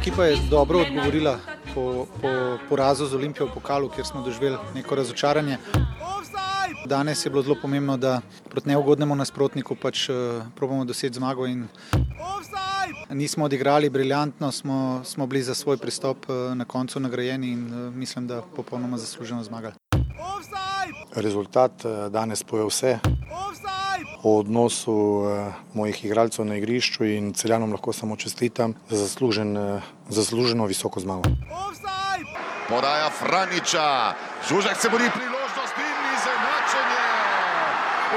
Ekipa je dobro odgovorila po, po porazu z Olimpijo v pokalu, kjer smo doživeli neko razočaranje. Danes je bilo zelo pomembno, da proti neugodnemu nasprotniku pač uh, probamo doseči zmago. Nismo odigrali briljantno, smo, smo bili za svoj pristop uh, na koncu nagrajeni in uh, mislim, da popolnoma zasluženo zmagali. Rezultat danes poje vse o odnosu uh, mojih igralcev na igrišču in celjanom lahko samo čestitam za zaslužen, uh, zasluženo visoko zmago. Podaja Franiča, Žužek se bori priložnost in izenačenje. V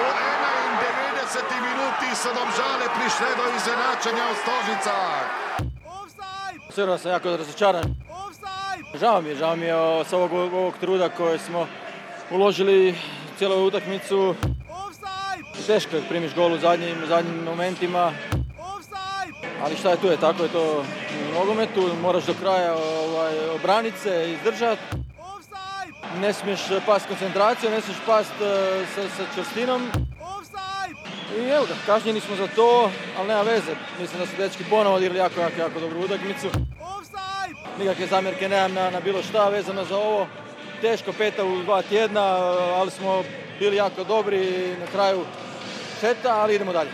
91 minuti so domžale prišle do izenačenja v Stožicah. Vseeno sem jako razočaran. Žao mi je, žao mi je od ovog, ovog truda koje smo uložili cijelu utakmicu. Teško je primiš gol u zadnjim, zadnjim momentima. Ali šta je tu je, tako je to u nogometu, moraš do kraja ovaj, obraniti se, izdržati. Ne smiješ past koncentraciju, ne smiješ past uh, sa, sa čvrstinom. I evo ga, kažnjeni smo za to, ali nema veze. Mislim da su dečki ponovo odigrali jako, jako, jako dobru utakmicu. Nikakve zamjerke nemam na, na bilo šta vezano za ovo. Teško peta u dva tjedna, ali smo bili jako dobri i na kraju šteta, ali idemo dalje.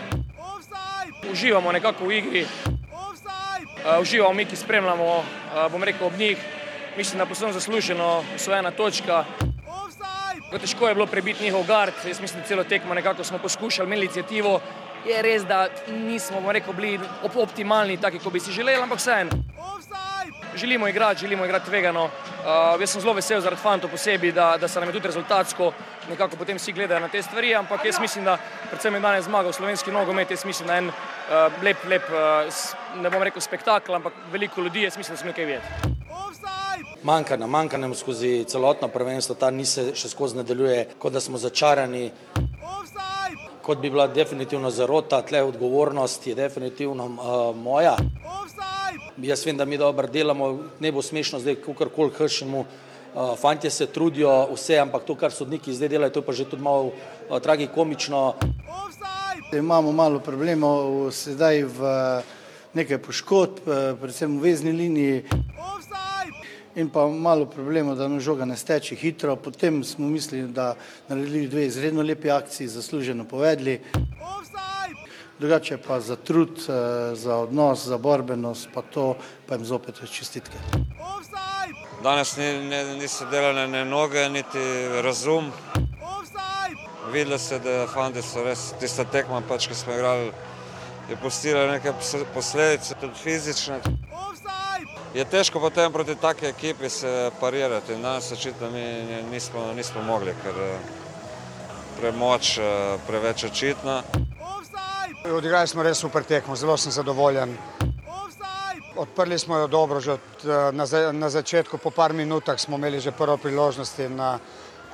Uživamo nekako u igri, uh, uživamo mi ki spremljamo, uh, bom rekel, ob njih. Mislim, da posebno zasluženo osvojena točka. Težko je bilo prebiti njihov gard, jaz mislim, da celo tekmo nekako smo poskušali, imeli inicijativo. Je res, da nismo, rekel, bili op optimalni, taki, kot bi si želeli, ampak vseeno. Želimo igrati, želimo igrati vegano. Uh, jaz sem zelo vesel zaradi fantov posebej, da, da se nam je tudi rezultatsko nekako potem vsi gledajo na te stvari, ampak jaz mislim, da predvsem je danes zmagal slovenski nogomet, jaz mislim, je en uh, lep, lep, uh, ne bom rekel spektakl, ampak veliko ljudi, jaz mislim, da smo nekaj videti. Manjka nam, manjka nam skozi celotno prvenstvo, ta ni se še skozi nadaljuje, kot da smo začarani. Kot bi bila definitivno zarota, tle odgovornost je definitivno uh, moja. Jaz vem, da mi dobro delamo, ne bo smešno zdaj, kakorkoli kršimo. Uh, fantje se trudijo, vse, ampak to, kar sodniki zdaj delajo, to je pa že tudi malo uh, tragikomično. Imamo malo problemov sedaj v nekaj poškodb, predvsem v vezni liniji. In pa malo problemov, da nam žoga ne steče hitro. Potem smo mislili, da naredili dve izredno lepi akciji, zasluženo povedali. Drugače pa za trud, za odnos, za borbenost, pa to pa jim zopet čestitke. Danes ni, ne, niso delali ne noge, niti razum. Videlo se, da fanti so res tista tekma, pač, ki smo igrali, je postila neke posledice, tudi fizične. Je težko potem proti taki ekipi se parirati in danes očitno mi nismo, nismo mogli, ker premoč preveč očitna. Odigrali smo res super tekmo, zelo sem zadovoljen. Odprli smo jo dobro, že od, na, na začetku, po par minutah smo imeli že prvo priložnost in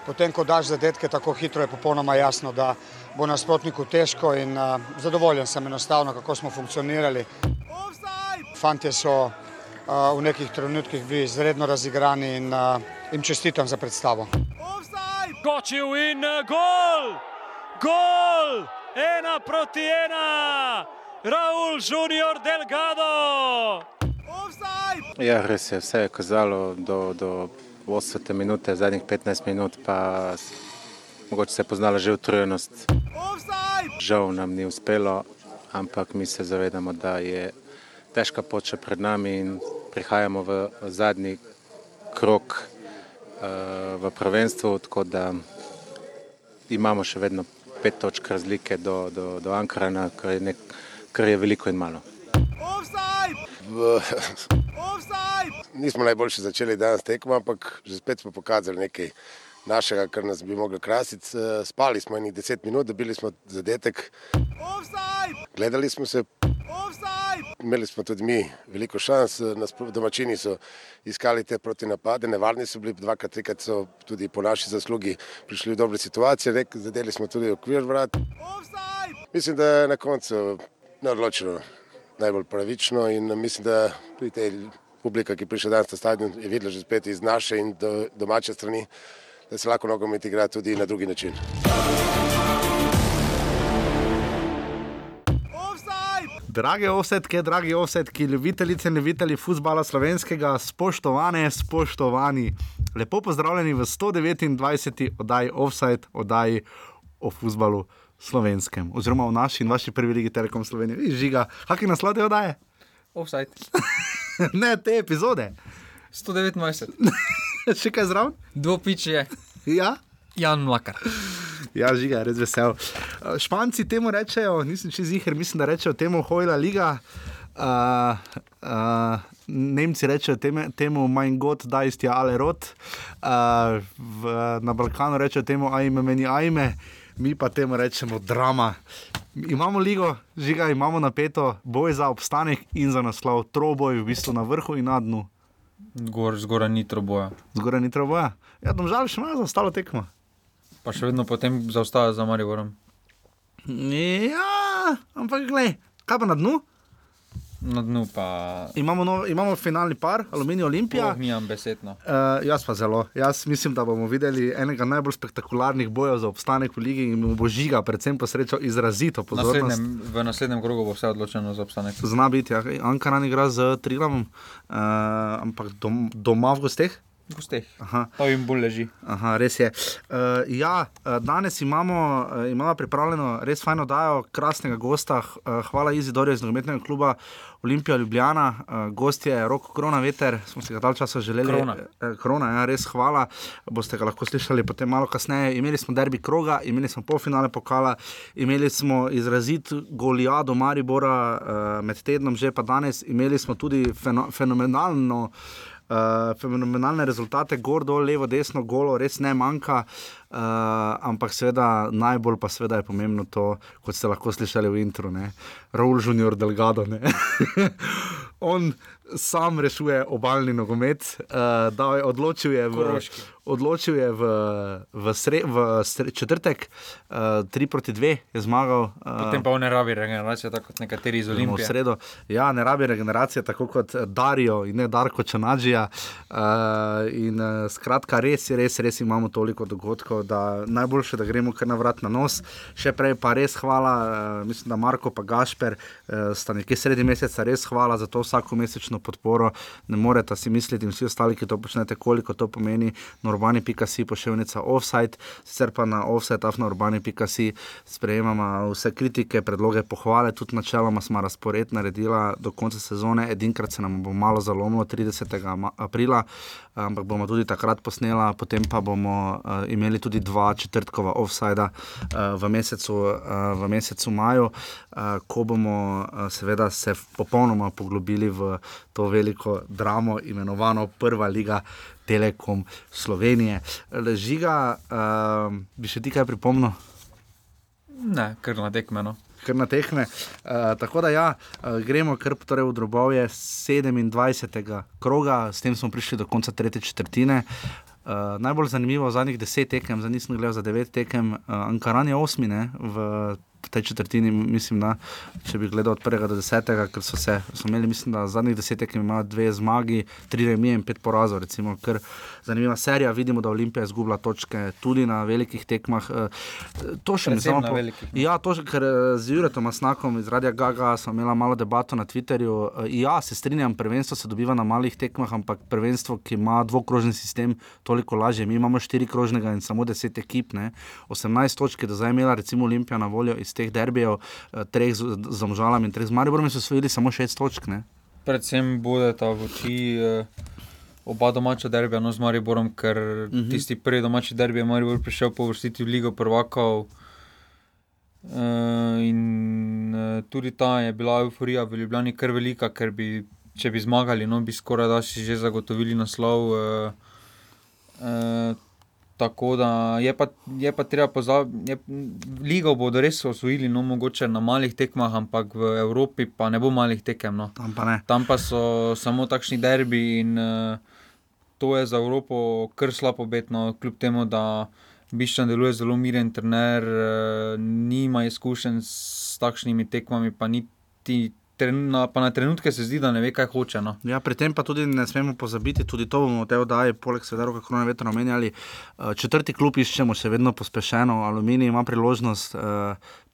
potem, ko daš zadetke tako hitro, je popolnoma jasno, da bo nasprotniku težko in uh, zadovoljen sem enostavno, kako smo funkcionirali. Fantje so v nekih trenutkih bili izredno razigrani in jim čestitam za predstavo. Skočil in gol! Gol! Ena proti ena! Raul Junior Delgado! Ja, res je, vse je kazalo do, do 80 minute, zadnjih 15 minut pa mogoče se je poznala že utrujenost. Žal nam ni uspelo, ampak mi se zavedamo, da je težka pot še pred nami in prihajamo v zadnji krok uh, v prvenstvu, tako da imamo še vedno pet točk razlike do, do, do Ankarana, kar je, nek, kar je veliko in malo. Nismo najboljši začeli danes tekmo, ampak že spet smo pokazali nekaj našega, kar nas bi moglo krasiti. Spali smo enih deset minut, dobili smo zadetek. Gledali smo se. Imeli smo tudi mi veliko šans, domačini so iskali te proti napade, nevarni so bili, dvakrat, trikrat so tudi po naši zaslugi prišli v dobre situacije, zadeli smo tudi okvir vrat. Mislim, da je na koncu neodločeno najbolj pravično in mislim, da tudi te publika, ki prišla danes na stadion, je videla že spet iz naše in do, domače strani, da se lahko nogomet igra tudi na drugi način. Drage offsetke, dragi offsetki, ljubitelice in ljubitelji futbola slovenskega, spoštovane, spoštovani, lepo pozdravljeni v 129. oddaji Offside, oddaji o futbalu slovenskem, oziroma v naši in vaši prvi ligi Telekom Slovenije. Vi žiga, kakšne naslove oddaje? Offside. ne, te epizode. 129. Še kaj zraven? Dvopič je. Ja? Jan Mlakar. Ja, žiga, res vesel. Uh, Španci temu rečejo, nisem čez jih, mislim, da rečejo temu Hojla Liga. Uh, uh, Nemci rečejo teme, temu Mein Gott, da isti ale rod. Uh, v, na Balkanu rečejo temu ajme, meni ajme, mi pa temu rečemo drama. Imamo ligo, žiga, imamo napeto, boj za obstanek in za naslov, troboj v bistvu na vrhu in na dnu. Zgor, zgoraj ni troboja. Zgoraj ni troboja. Ja, domžal še ima za ostalo tekmo. Pa še vedno potem zaostaja za Mariborom. Ja, ampak gledaj, kaj pa na dnu? Na dnu pa. Imamo, nov, imamo finalni par, Aluminij Olimpija. Oh, Mijam besedno. Uh, jaz pa zelo. Jaz mislim, da bomo videli enega najbolj spektakularnih bojev za obstanek v ligi in bo žiga, predvsem po srečo, izrazito pozornost. Naslednjem, v naslednjem krogu bo vse odločeno za obstanek. Zna biti, ja. Ankaran igra z Trilamom, uh, ampak dom, doma v gosteh. Gosteh. To jim bolj leži. Aha, res je. Uh, ja, danes imamo, uh, imamo pripravljeno res fajno dajo, krasnega gosta. Uh, hvala Izidorju iz nogometnega kluba Olimpija Ljubljana, uh, gost je Roko Krona Veter, smo si ga dal časa želeli. Krona. Uh, krona, ja, res hvala. Boste ga lahko slišali potem malo kasneje. Imeli smo derbi kroga, imeli smo polfinale pokala, imeli smo izrazit golijado Maribora uh, med tednom, že pa danes imeli smo tudi feno, fenomenalno. Uh, fenomenalne rezultate, gor, dol, levo, desno, golo, res ne manjka. Uh, ampak seveda najbolj pa seveda je pomembno to, kot ste lahko slišali v intro, Raul Junior Delgado. On sam rešuje obaljni nogomet, uh, je odločil je v, odločil je v, v, sre, v sre, četrtek, 3 uh, proti 2 je zmagal. Uh, Potem pa ne rabi regeneracije, tako kot nekateri iz Olimpije. V sredo, ja, ne rabi regeneracije, tako kot Darijo in ne Darko Čanađija. Uh, in uh, skratka, res, res, res imamo toliko dogodkov, da najboljše, da gremo kar na vrat na nos. Še prej pa res hvala, uh, mislim, da Marko pa Gašper uh, sta nekje sredi meseca, res hvala za to vsako mesečno podporo. Ne morete si misliti, in vsi ostali, ki to počnete, koliko to pomeni. Urbani.si pošiljnica offside, sicer pa na offside, afna urbani.si sprejemamo vse kritike, predloge, pohvale, tudi načeloma smo razpored naredila do konca sezone, edinkrat se nam bo malo zalomilo 30. aprila, ampak bomo tudi takrat posnela, potem pa bomo uh, imeli tudi dva četrtkova offside uh, v, mesecu, uh, v mesecu maju, uh, ko bomo uh, seveda se popolnoma poglobili v to veliko dramo, imenovano Prva liga. Telekom Slovenije. Žiga, uh, bi še ti kaj pripomnil? Ne, kar na tekme. No. Kar na tekme. Uh, tako da, ja, uh, gremo kar torej v drobove 27. kroga, s tem smo prišli do konca tretje četrtine. Uh, najbolj zanimivo v zadnjih deset tekem, zdaj nisem gledal za devet tekem, uh, Ankaran je osmine v v tej četrtini, mislim, da če bi gledal od prvega do desetega, ker so se so imeli, mislim, da zadnjih desetek imajo dve zmagi, tri remi in pet porazov. Recimo, ker zanimiva serija, vidimo, da Olimpija izgublja točke tudi na velikih tekmah. To še ne. Po, ja, to, ker z Juretom Asnakom iz Radia Gaga smo imeli malo debato na Twitterju. Ja, se strinjam, prvenstvo se dobiva na malih tekmah, ampak prvenstvo, ki ima dvokrožni sistem, toliko lažje. Mi imamo štiri krožnega in samo deset ekip, ne? 18 točk, da zdaj imela recimo Olimpija na voljo iz teh derbijev, treh z Zamžalami in treh z Mariborom, so osvojili samo šest točk. Ne? Predvsem bude ta v oči oba domača derbija no z Mariborom, ker uh -huh. tisti prvi domači derbi je Maribor prišel po vrstiti v Ligo prvakov. Uh, in uh, tudi ta je bila euforija v Ljubljani kar velika, ker bi, če bi zmagali, no, bi skoraj da si že zagotovili naslov. Uh, uh, Tako da je pa, je pa treba pozabiti, ligo bodo res osvojili, no mogoče na malih tekmah, ampak v Evropi pa ne bo malih tekem. No. Tam, pa Tam pa so samo takšni derbi in uh, to je za Evropo kar slabo obetno, kljub temu, da Biščan deluje zelo miren trener, uh, nima izkušenj s takšnimi tekmami, pa niti tren, na, pa na trenutke se zdi, da ne ve, kaj hoče. No. Ja, pri tem pa tudi ne smemo pozabiti, tudi to bomo v tej oddaji, poleg seveda, kako nam veter omenjali. eh, Četrti klub iščemo še vedno pospešeno, Aluminij ima priložnost.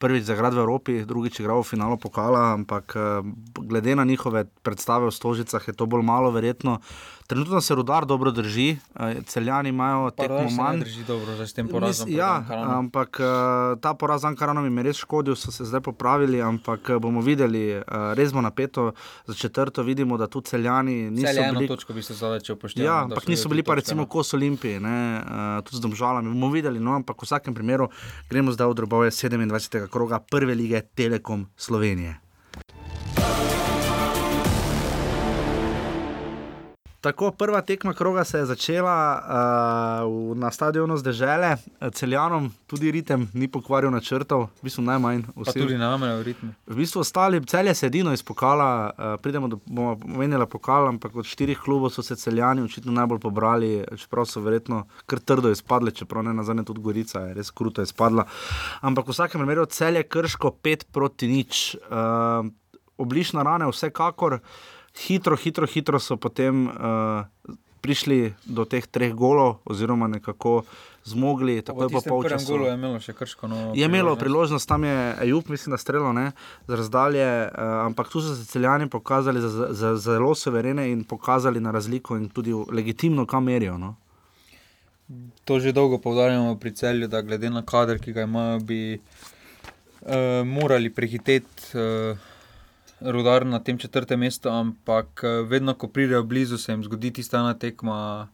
Prvič za grad v Evropi, drugič igral v finalu pokala, ampak eh, glede na njihove predstave v Stožicah je to bolj malo verjetno. Trenutno se rudar dobro drži, eh, celjani imajo tekmo manj. drži dobro zdaj s tem porazom Mis- Ja, ampak uh, ta poraz z Ankaranom je res škodil, so se zdaj popravili, ampak eh, bomo videli, res bo napeto za četrto. Vidimo, da tu celjani niso Celje bili. točko bi se zdaj, če upoštevamo. Ja, ampak so niso bili pa recimo no. kos Olimpije, ne, tudi z domžalami. Bomo videli, no, ampak v vsakem primeru gremo zdaj v drobove 27. kroga prve lige Telekom Slovenije. Tako, prva tekma kroga se je začela uh, na stadionu Zdežele, celjanom, tudi ritem ni pokvaril načrtov, v bistvu najmanj. Pa tudi name v ritmu. V bistvu ostali, celje se edino iz pokala, uh, pridemo do, bomo omenjali pokal, ampak od štirih klubov so se celjani očitno najbolj pobrali, čeprav so verjetno kar trdo izpadli, čeprav ne nazadnje tudi Gorica je res kruto izpadla. Ampak v vsakem primeru celje krško 5 proti nič. Uh, oblišna rane, vsekakor, hitro, hitro, hitro so potem uh, prišli do teh treh golov, oziroma nekako zmogli, tako je po prvem polčasu. golu je imelo še krško. No, Je imelo priložnost, tam je Ejup, mislim, da strelo ne, z razdalje, uh, ampak tu so se celjani pokazali za, za, za zelo suverene in pokazali na razliko in tudi legitimno, kam merijo. No. To že dolgo poudarjamo pri celju, da glede na kader, ki ga imajo, bi uh, morali prehiteti uh, rudar na tem četrtem mestu, ampak uh, vedno, ko pridejo blizu, se jim zgodi tista ena tekma,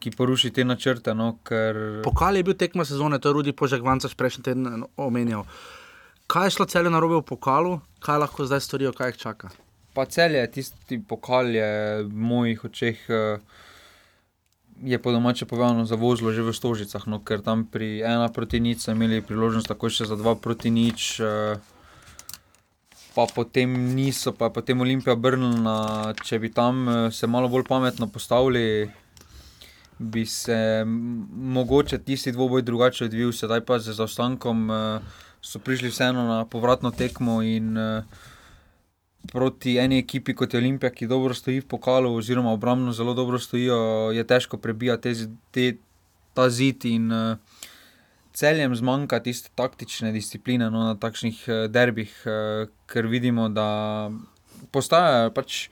ki poruši te načrte. No, ker... Pokal je bil tekma sezone, to je Rudi Požek Vancaš prejšnji teden omenjal. Kaj je šlo celje narobe v pokalu, kaj lahko zdaj storijo, kaj jih čaka? Pa celje, tisti pokal je v mojih očeh. Uh, Je po domače povedano zavozilo že v Stožicah, no, ker tam pri ena proti nič so imeli priložnost, tako še za dva proti nič, eh, pa potem niso, pa je potem Olimpija obrnila. Če bi tam eh, se malo bolj pametno postavili, bi se mogoče tisti dvoboj drugače odvil, sedaj pa z zaostankom eh, so prišli vseeno na povratno tekmo in eh, proti eni ekipi kot je Olimpija, ki dobro stoji v pokalu, oziroma obrambno zelo dobro stojijo, je težko prebijati te, te, ta zid in uh, celjem zmanjka tiste taktične discipline no, na takšnih uh, derbih, uh, ker vidimo, da postajajo pač.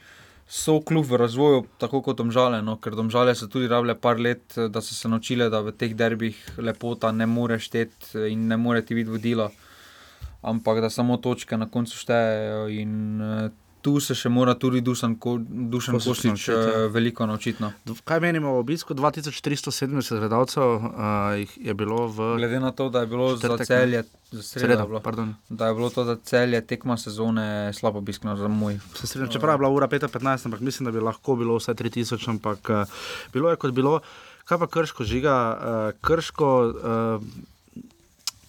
So kljub v razvoju, tako kot domžale, no, ker domžale so tudi rabile par let, eh, da so se naučile, da v teh derbih lepota ne more šteti eh, in ne more ti biti vodila ampak da samo točke na koncu štejejo. In tu se še mora tudi Dušan, Ko, Dušan Kostič naučiti, ja. veliko naučiti. No. Kaj menimo o obisku 2370 gledalcev? Uh, je bilo v. Glede na to, da je bilo Četrtek, za celje, za Sredo, sredo, bilo, pardon. da je bilo to za celje tekma sezone slabo obiskno za moj. Se strinjam, čeprav je bila ura 5:15, ampak mislim, da bi lahko bilo vse 3000, ampak uh, bilo je kot bilo. Kaj pa krško žiga? Uh, krško, uh,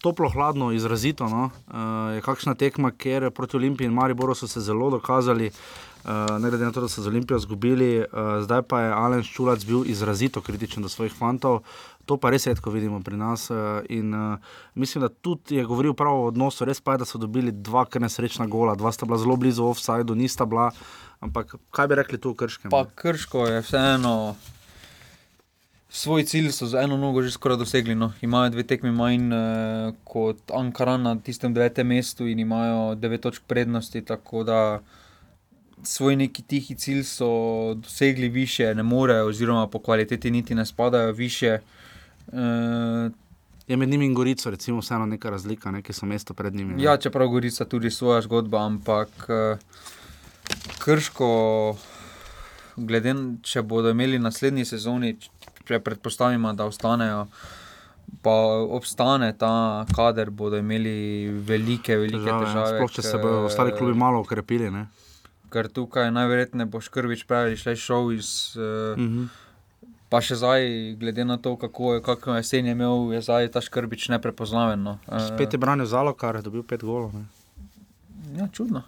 toplo, hladno, izrazito. No? Uh, je kakšna tekma, ker proti Olimpiji in Mariboru so se zelo dokazali. Uh, ne glede na to, da so z Olimpijo izgubili, uh, zdaj pa je Alen Ščulac bil izrazito kritičen do svojih fantov. To pa res redko vidimo pri nas. Uh, in uh, mislim, da tudi je govoril prav o odnosu. Res pa je, da so dobili dva kar nesrečna gola, dva sta bila zelo blizu offsajdu, nista bila. Ampak kaj bi rekli tu v Krškem? Pa Krško je vseeno. Svoj cilj so z eno nogo že skoraj dosegli. No. Imajo dve tekmi manj eh, kot Ankara na tistem devetem mestu in imajo devet točk prednosti. Tako da svoj neki tihi cilj so dosegli više, ne morejo, oziroma po kvaliteti niti ne spadajo više. Eh, Je med njimi in Gorico, recimo, vseeno neka razlika, ne, ki so mesto pred njimi. ne. Ja, čeprav Gorica tudi svoja zgodba, ampak eh, Krško, glede če bodo imeli naslednji sezoni, če predpostavimo, da ostanejo, pa obstane ta kader, bodo imeli velike, velike Težave, težave. Sploh, če se bodo ostali klubi malo okrepili. Ne? Ker tukaj najverjetneje bo Škrbič pravi, šle šel iz. Uh, Mhm. Pa še zdaj, glede na to, kako je, kako jesen je imel, je zdaj ta Škrbič neprepoznaven. No. Eh, Spet je branil zalo, kar je dobil pet golov. Ne? Ja, čudno.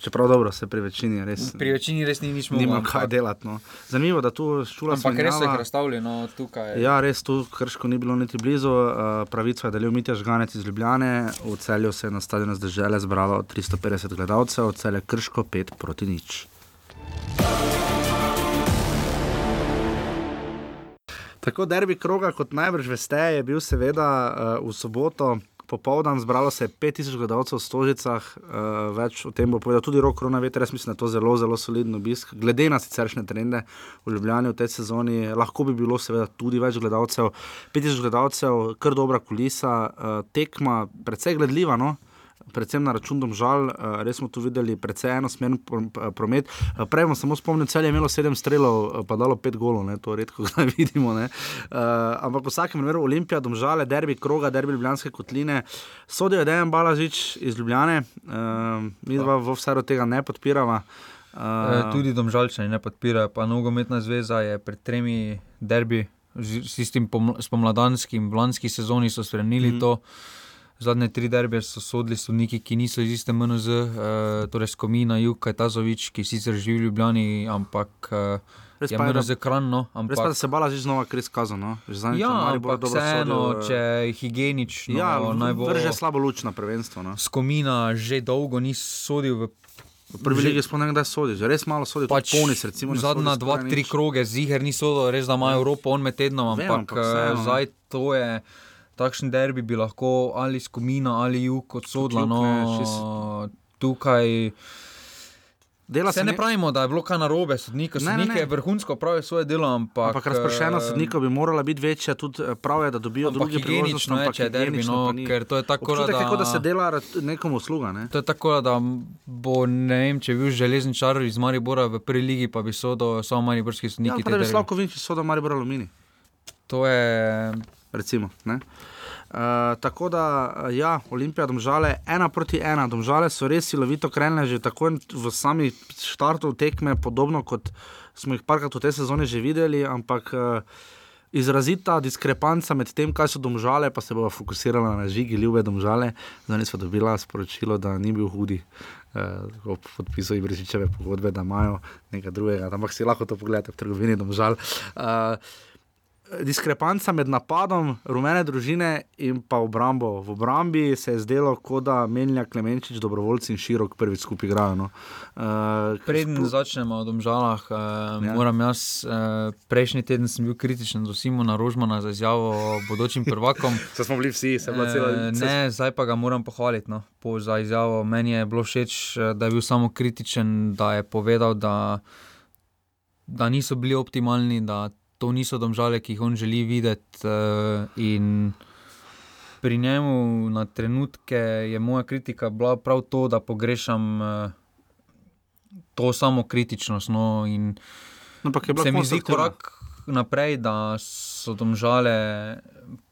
Čeprav dobro, se pri večini res. Pri večini res ni nič mogel. Nima kaj delati. No. Zanimivo, da tu ščula Ampak res so jih razstavili, no, tukaj. Ja, res tu krško ni bilo niti blizu. Uh, pravico je delil Mitja Žganec iz Ljubljane, v celju se je na stadionu zdržele zbralo 350 gledalcev, celje krško 5 proti nič. Tako derbi kroga, kot najbrž veste, je bil seveda uh, v soboto. Popoldan zbralo se je 5000 gledalcev v Stožicah, uh, več o tem bo povedal tudi Rok Ronaveter. Jaz mislim, da je to zelo, zelo solidno obisk. Glede na siceršne trende v Ljubljani v tej sezoni, lahko bi bilo seveda tudi več gledalcev. 5000 gledalcev, kar dobra kulisa, uh, tekma, precej gledljiva. No? Predvsem na račun domžal, uh, res smo tu videli precej enosmeren p- promet. Uh, Prej vam samo spomnim, cel je imelo sedem strelov, uh, pa dalo pet golov, ne? to redko kdaj vidimo. ne. Uh, ampak v vsakem primeru Olimpija, domžale, derbi kroga, derbi Ljubljanske kotline, sodijo Dejan Balažič iz Ljubljane, uh, mi dva v vsaj od tega ne podpirava. E, tudi domžalčani ne podpirajo, pa nogometna zveza je pred tremi derbi, s tistim poml- spomladanskim, v lanski sezoni so skrenili Mhm. mm. to. Zadnje tri derbe so sodili sodniki, ki niso iz iste MNZ, e, torej Skomina, Juk, Kajtazovič, ki sicer živi v Ljubljani, ampak e, Res je pa je, da- MNZ kranno. Res pa, da se Balažič znova kar izkazal. No? Že zadnjič Ja, ampak vseeno, sodil, eh, če je higienično, Ja, naj bo- vrže slabo luč na prvenstvo. No. Skomina že dolgo ni sodil v V prvi že- legi smo nekdaj sodili, že res malo sodili, pač Ponis, recimo. ne Zadnja dva, tri nič. kroge, ziger ni sodel, res da ima Evropo on med tednom, Vem, ampak ampak vseeno, eh, ne. zdaj to je. Takšen derbi bi lahko ali skomina ali jug odsodila. No, ne, tukaj Dela se ne ne- pravimo, da je bilo kaj narobe, sodnik, Ne, ne, sodnik ne. je vrhunsko pravil svoje delo, ampak, Ampak razpršena eh, sodnika bi morala biti večja, tudi eh, prav je, da dobijo druge priložnosti. ampak če derbi, no, pa ker to je tako, da- kot da se dela nekomu usluga. Ne? To je tako, da bo, ne vem, če bi bil železničar iz Maribora v prvi ligi, pa bi sodel samo mariborski Ja, sodniki. pa te da bi. Slavko Vinčič sodel Maribor Alumini. To je. Recimo, ne? Uh, tako da, uh, ja, Olimpija, domžale, ena proti ena. Domžale so res silovito krenile že tako v sami štartu tekme, podobno kot smo jih parkrat v tej sezoni že videli, ampak uh, izrazita diskrepanca med tem, kaj so domžale, pa se bo fokusirala na žigi, ljube domžale. Zdaj smo dobila sporočilo, da ni bil hudi. Uh, ob podpisu Ibričičeve pogodbe, da imajo nekaj drugega, ampak si lahko to pogledate v trgovini, domžal. Uh, diskrepanca med napadom rumene družine in pa obrambo. V obrambi se je zdelo, kot da menja Klemenčič, dobrovoljci in širok prvi skupaj igrajo. No. Uh, Preden začnemo o domžalah, uh, Ja. moram jaz, uh, prejšnji teden sem bil kritičen do Simona Rožmana za izjavo o bodočim prvakom. Se smo bili vsi, se je bila cela- Eh, Ne, zdaj pa ga moram pohvaliti no, po, za izjavo. Meni je bilo všeč, da je bil samo kritičen, da je povedal, da, da niso bili optimalni, da to niso domžale, ki jih on želi videti. Uh, in pri njemu na trenutke je moja kritika bila prav to, da pogrešam uh, to samo kritičnost. No, No, ampak je bila se mi zdi korak naprej, da so domžale.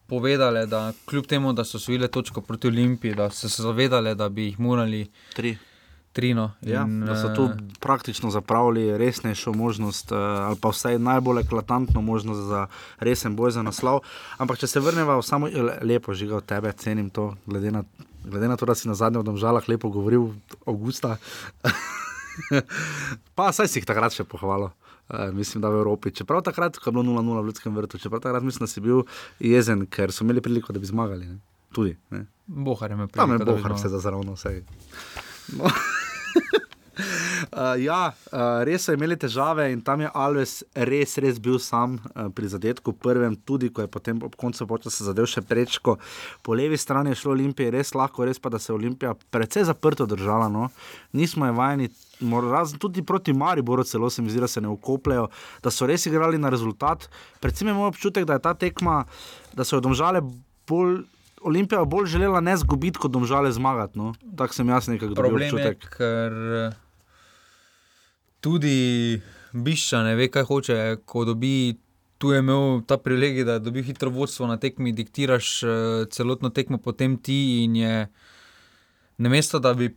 Povedale, da kljub temu, da so osvojile točko proti Olimpiji, da so se zavedale, da bi jih morali tri. Trino. Ja, da so tu praktično zapravili resnejšo možnost, eh, ali pa vsaj najbolj eklatantno možnost za resen boj za naslov. Ampak, če se vrnemo v samo le- lepo žiga od tebe, cenim to, glede na, glede na to, da si na zadnjem domžalah lepo govoril, avgusta. pa saj si jih takrat še pohvalil. Uh, mislim, da v Evropi. Čeprav takrat, ko je bilo 0-0 v Ljudskem vrtu, čeprav takrat mislim, da si bil jezen, ker so imeli priliko, da bi zmagali. Ne? Tudi. Ne? Bohar je imel Tam je priliko, da bi Bohar zmagal. vse za zaravno vse. No. Uh, ja, uh, res so imeli težave in tam je Alves res, res bil sam uh, pri zadetku, prvem, tudi ko je potem ob koncu počasa zadev še prečko. Po levi strani je šlo Olimpije res lahko, res pa da se je Olimpija precej zaprto držala. No. Nismo je vajeni, razen tudi proti Mariboru, celo se mi zdi, da se ne ukopljajo, da so res igrali na rezultat. Predvsem moj občutek, da je ta tekma, da so jo domžale bolj. Olimpija bolj želela ne zgubiti, kot domžale zmagati. No. Tako sem jaz nekako dobil Problem je, ker tudi Bišča ne ve, kaj hoče. Ko dobi, tu je imel ta privilegij, da dobi hitro vodstvo na tekmi, diktiraš eh, celotno tekmo, potem ti in je namesto, da bi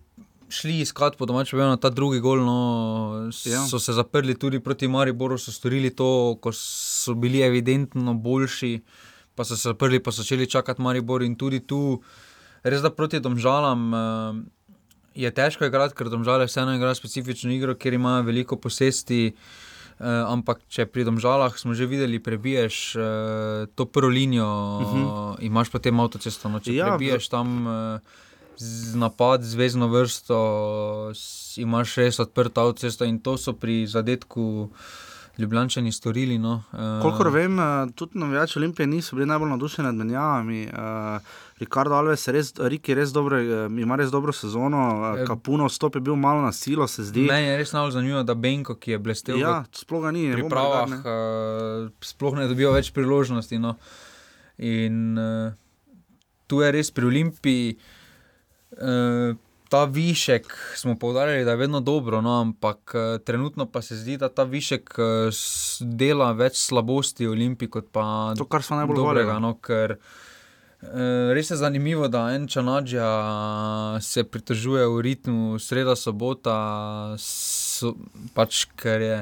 šli iskat po domačem, na ta drugi gol, no, Ja. so se zaprli tudi proti Mariboru, so storili to, ko so bili evidentno boljši, pa so se zaprli, pa so začeli čakati Maribor in tudi tu, res da proti domžalam. Je težko igrati, ker domžale vseeno igrajo specifično igro, kjer imajo veliko posesti. Uh, ampak, če pri domžalah smo že videli, prebiješ uh, to prvo linijo, uh -huh. imaš potem avtocesto. No, če ja, prebiješ tam uh, z napad, zvezdno vrsto, s, imaš res odprto avtocesto in to so pri zadetku. Ljubljani storili. No. Uh, Kolikor vem, tudi navijači Olimpije niso bili najbolj navdušeni nad menjavami. Uh, Rikardo Alves res, Riki res dobro, ima res dobro sezono, Kapuno stop je bil malo na silo, se zdi. Ne, je res malo zanimivo, da Benko, ki je blestev. Ja, sploh ga ni. Pri pravah, uh, sploh ne dobijo več priložnosti. No. In uh, tu je res pri Olimpiji. Uh, Ta višek smo povdarjali, da je vedno dobro, no, ampak uh, trenutno pa se zdi, da ta višek uh, dela več slabosti Olimpiji kot pa to, kar smo najbolj dobrega. No, ker, uh, res je zanimivo, da en čanadžja se pritožuje v ritmu sreda, sobota, so, pač, ker je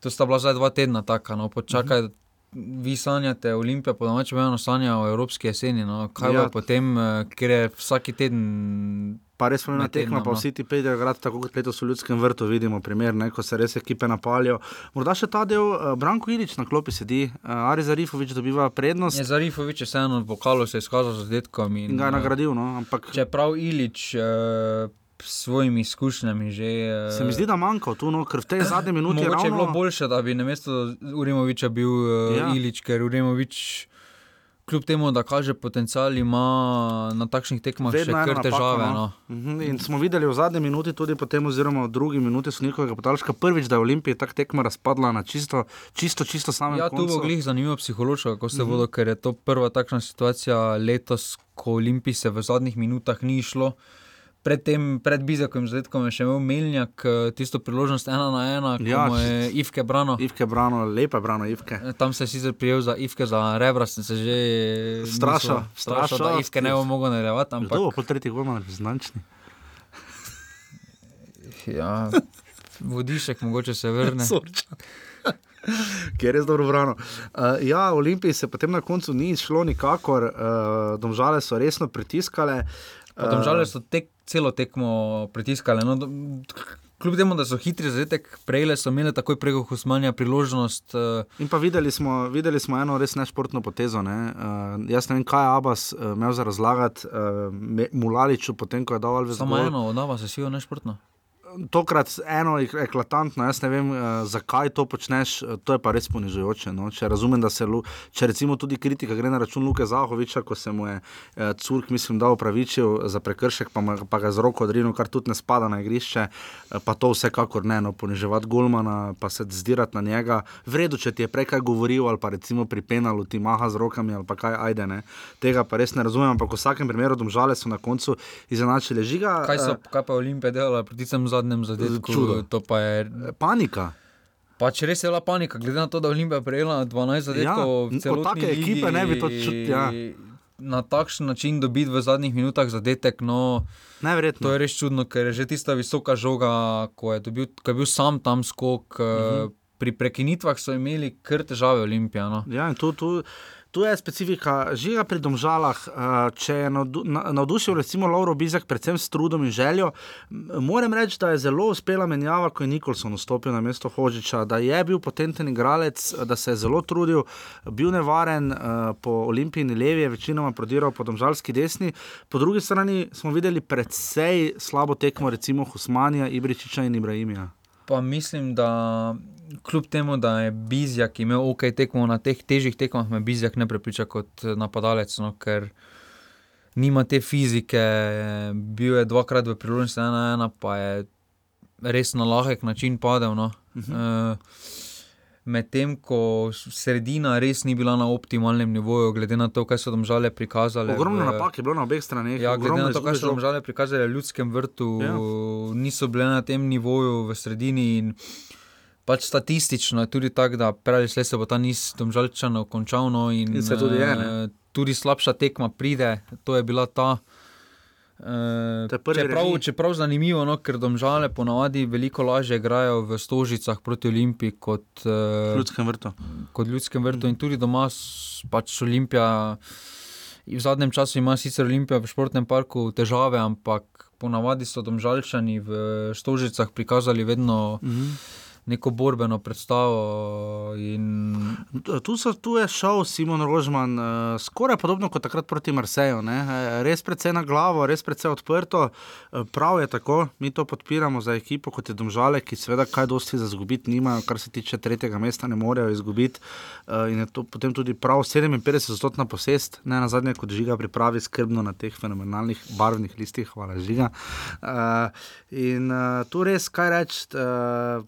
to sta bila zdaj dva tedna taka. No, počakaj, uh -huh. Vi sanjate, Olimpija, po domačem, eno sanja o evropski jeseni. No? Kaj ja. bo potem, ker je vsak teden Pa res smo na tekmo, pa no. vsi ti pejdejo, grad, tako kot letos v Ljudskem vrtu, vidimo primer, ne, ko se res ekipe napalijo. Morda še ta del, uh, Branko Ilič na klopi sedi, uh, Ari Zarifovič dobiva prednost. Je Zarifovič je vseeno v vokalu se izkazal z detkom in, in ga je nagradil. No, ampak... Čeprav Ilič. Uh, svojimi izkušnjami že. Se mi zdi, da manjka tu, no, ker v tej zadnji minuti je ravno... bilo boljše, da bi na mesto Urimoviča bil uh, ja. Ilič, ker Urimovič kljub temu, da kaže potencial, ima na takšnih tekmah še kar težave. Napako, no. No. Mhm. In smo videli v zadnji minuti, tudi potem, oziroma v drugi minuti, so njihovega potalška prvič, da je Olimpija tako tekma razpadla na čisto, čisto, čisto samo. Ja, tu bo glih zanimivo psihološko, kako se uh -huh. bodo, ker je to prva takšna situacija letos, ko Olimpiji se v zadnjih minutah ni šlo pred tem, pred Bizakom, zdetkom je še imel Melnjak, eh, tisto priložnost ena na ena, ki ja, je Ivke brano. Ivke brano, lepa brano Ivke. Eh, tam se je sicer prijel za Ivke, za Rebra, sem se že strašil, strašil, da Ivke ne bo mogel nadaljevati. Ampak... To bo po tretjih golmanah znančni. ja, vodišek mogoče se vrne. Ki je res dobro vrano. Uh, ja, Olimpiji se potem na koncu ni šlo nikakor, uh, domžale so resno pritiskale. Uh, domžale so tek, celo tekmo pritiskali. No, kljub temu, da so hitri zadetek prejeli, so imeli takoj preko Husmanja priložnost. Uh, In pa videli smo, videli smo eno res nešportno potezo. Ne? Uh, jaz ne vem, kaj je Abbas uh, imel za razlagati uh, Mulaliču, potem ko je dal Alves. Samo eno, od Abbas je sijo nešportno tokrat eno eklatantno, jaz ne vem, uh, zakaj to počneš, uh, to je pa res ponižujoče. No? Če razumem, da se, če recimo tudi kritika gre na račun Luka Zahoviča, ko se mu je uh, Curk, mislim, da upravičil za prekršek, pa, pa ga z roko odrinil, kar tudi ne spada na igrišče, uh, pa to vsekakor ne, no, poniževati Golmana, pa se zdirati na njega. Vredo, če ti je prej kaj govoril, ali pa recimo pri penalu ti maha z rokami, ali pa kaj ajde, ne. tega pa res ne razumem, ampak v vsakem primeru domžale so na koncu izenačili žiga. Kaj, so, kaj pa Olimpije delala tem zadnjim? Zadnjem zadetku. Čudo. To pa je panika. Pa če res je bila panika, glede na to, da je Olimpija prejela 12 zadetkov, ja, celotne ekipe ne bi to čutili. Ja. Na takšen način dobiti v zadnjih minutah zadetek, no, to je res čudno, ker je že tista visoka žoga, ko je, dobil, ko je bil sam tam skok. Uh -huh. Mhm. Pri prekinitvah so imeli kar težave Olimpija. No. Ja, in tu. tu tu je specifika žiga pri domžalah. Eh, če je navdušil, recimo, Lauro Bizak, predvsem s trudom in željo, moram reči, da je zelo uspela menjava, ko je Nikolson vstopil na mesto Hožiča, da je bil potenten igralec, da se je zelo trudil, bil nevaren eh, po olimpijski levi, je večinoma prodiral po domžalski desni. Po drugi strani smo videli predvsej slabo tekmo, recimo Husmanija, Ibričiča in Ibrahimija. Pa mislim, da kljub temu, da je Bizjak imel ok tekmo na teh težjih tekmah, me Bizjak ne prepriča kot napadalec, no, ker nima te fizike. Bil je dvakrat v priložnosti, ena, ena, pa je res na lahek način padel. No. Uh -huh. uh, medtem ko sredina res ni bila na optimalnem nivoju, glede na to, kaj so tam žale prikazali. Ogromno napak je bilo na obeh straneh. Ja, glede na to, kaj so tam žale prikazali v ljudskem vrtu, ja. niso bile na tem nivoju v sredini. Pač statistično je tudi tako, da prej se bo ta niz domžalčano končal. No in, in se tudi je. Ne? Tudi slabša tekma pride, to je bila ta. Uh, čeprav, čeprav zanimivo, no, ker domžale ponavadi veliko lažje igrajo v Stožicah proti Olimpiji kot v uh, ljudskem vrtu. Kot ljudskem vrtu mm. in tudi doma, pač Olimpija. V zadnjem času ima sicer Olimpija v športnem parku težave, ampak ponavadi so domžalčani v Stožicah prikazali vedno. Mm -hmm neko borbeno predstavo. In... Tu, so, tu je šel Simon Rožman, uh, skoraj podobno kot takrat proti Marseju. Ne? Eh, res precej na glavo, res precej odprto. Uh, prav je tako, mi to podpiramo za ekipo, kot je Domžale, ki seveda kaj dosti za izgubiti nimajo, kar se tiče tretjega mesta, ne morejo izgubiti. Uh, in je to potem tudi prav 57-odstotna posest, ne na zadnje, kot žiga pripravi skrbno na teh fenomenalnih barvnih listih, hvala žiga. Uh, in uh, tu res kaj reči. Uh,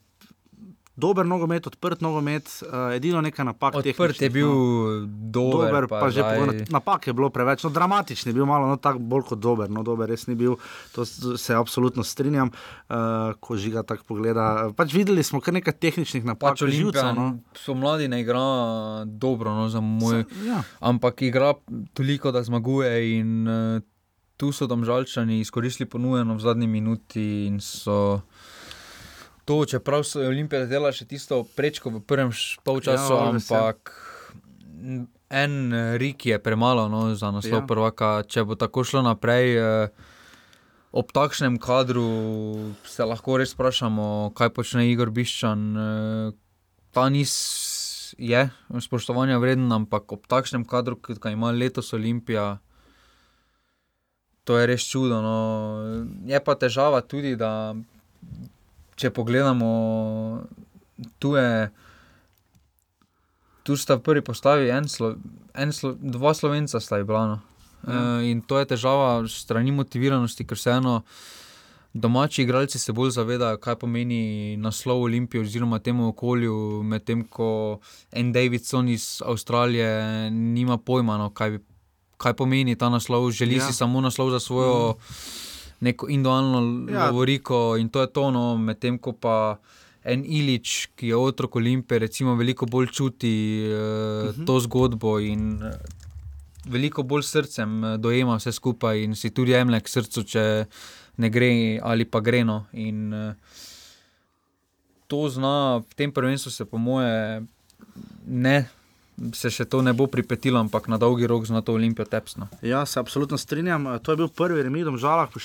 dober nogomet, odprt nogomet, uh, edino nekaj napak. Odprt je bil no. dober, dober pa, pa že zdaj... napak je bilo preveč, no, dramatičen je bil, malo no, tako bolj kot dober, no, dober res ni bil. To se absolutno strinjam, uh, ko žiga tako pogleda. Pač videli smo kar nekaj tehničnih napak. Pač Olimpija, no. So mladi ne igra dobro, no, za moj. Sa, ja. Ampak igra toliko, da zmaguje in uh, tu so domžalčani izkoristili ponujeno v zadnji minuti in so to, čeprav so Olimpije delali še tisto prečko v prvem polčasu, ja, ampak en rik je premalo no, za naslov ja. prvaka. Če bo tako šlo naprej, eh, ob takšnem kadru se lahko res vprašamo, kaj počne Igor Biščan. Eh, ta nis je spoštovanja vreden, ampak ob takšnem kadru, kot ga ima letos Olimpija. To je res čudo. No. Je pa težava tudi, da če pogledamo, tu je. Tu sta v prvi postavi en, slo, en slo, dva slovenca, sta bila. No. Ja. E, in to je težava strani motiviranosti, ker se eno domači igralci se bolj zavedajo, kaj pomeni naslov Olimpije oziroma temu okolju, medtem ko en Davidson iz Avstralije nima pojma, no, kaj, kaj pomeni ta naslov, želi ja. si samo naslov za svojo. Mm neko individualno ja. govoriko in to je tono, medtem ko pa. En Ilič, ki je otrok Olimpije, recimo, veliko bolj čuti uh, uh -huh. to zgodbo in uh, veliko bolj srcem uh, dojema vse skupaj, in si tudi jemlje k srcu, če ne gre ali pa greno. In uh, to zna v tem prvenstvu, se po moje, ne se še to ne bo pripetilo, ampak na dolgi rok z NATO Olimpijo tepsno. Ja, se absolutno strinjam. To je bil prvi remidom žalah, po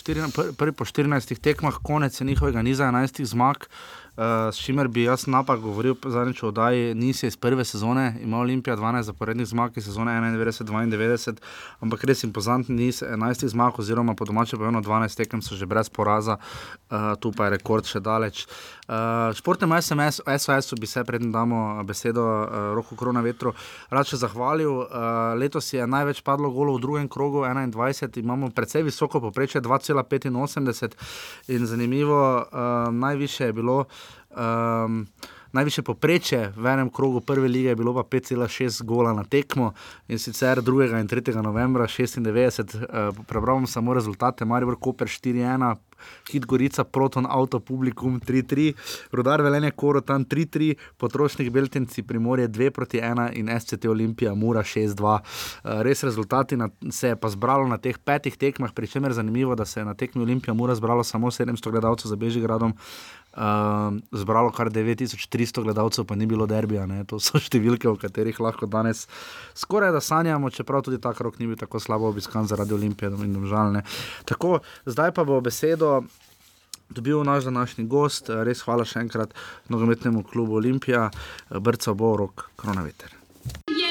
prvi po 14 tekmah, konec njihovega niza 11 zmag. S čimer bi jaz napak govoril, zadnjič v oddaji, nisi iz prve sezone, ima Olimpija 12 zaporednih zmag, sezone 91-92, ampak res impozantni niz 11 zmag, oziroma po domače povedano 12 tekem so že brez poraza, uh, tu pa je rekord še daleč. Uh, športnem SMS, SOS-u bi se, predem damo besedo uh, Roku Krona Vetru, rad še zahvalil. Uh, letos je največ padlo golo v drugem krogu, 21, imamo precej visoko poprečje 2,85 in zanimivo, uh, najviše je bilo. Um, najviše poprečje v enem krogu prve lige je bilo pa 5,6 gola na tekmo in sicer 2. in 3. novembra 96. Uh, Prebral bom samo rezultate: Marijo Koper 4-1. Hit Gorica, Proton, Auto, Publikum 3-3, Rudar Velenje, Korotan 3-3, Potrošnik Beltenci, Primorje 2-1 in SCT Olimpija, Mura 6-2. Eh, res rezultati na, se je pa zbralo na teh petih tekmah, pri čemer je zanimivo, da se je na tekmi Olimpija Mura zbralo samo 700 gledalcev za Bežigradom, uh, zbralo kar 9300 gledalcev, pa ni bilo derbija. Ne? To so številke, o katerih lahko danes skoraj da sanjamo, čeprav tudi ta rok ni bil tako slabo obiskan zaradi Olimpije in domžalne. Tako, zdaj pa bo besedo. Dobil naš današnji gost, res hvala še enkrat nogometnemu klubu Olimpija, Brca Borok, Kronaveter. Jer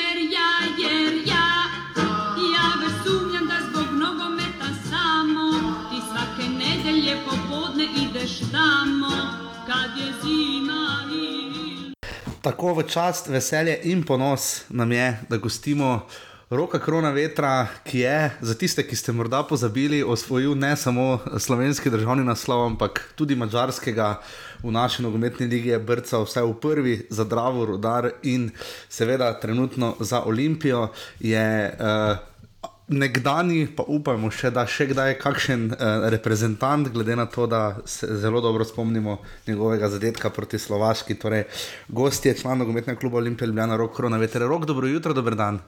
Tako v čast, veselje in ponos nam je, da gostimo roka krona vetra, ki je za tiste, ki ste morda pozabili, osvojil ne samo slovenski državni naslov, ampak tudi mačarskega v naši nogometni lige, brca vse v prvi za Dravo, Rudar in seveda trenutno za Olimpijo. Je, uh, nekdani, pa upajmo, še, da še kdaj je kakšen uh, reprezentant, glede na to, da se zelo dobro spomnimo njegovega zadetka proti Slovaški. Torej, gost je član nogometnega kluba Olimpije Ljubljana, rok korona veter. Rok, dobro jutro, dober dan.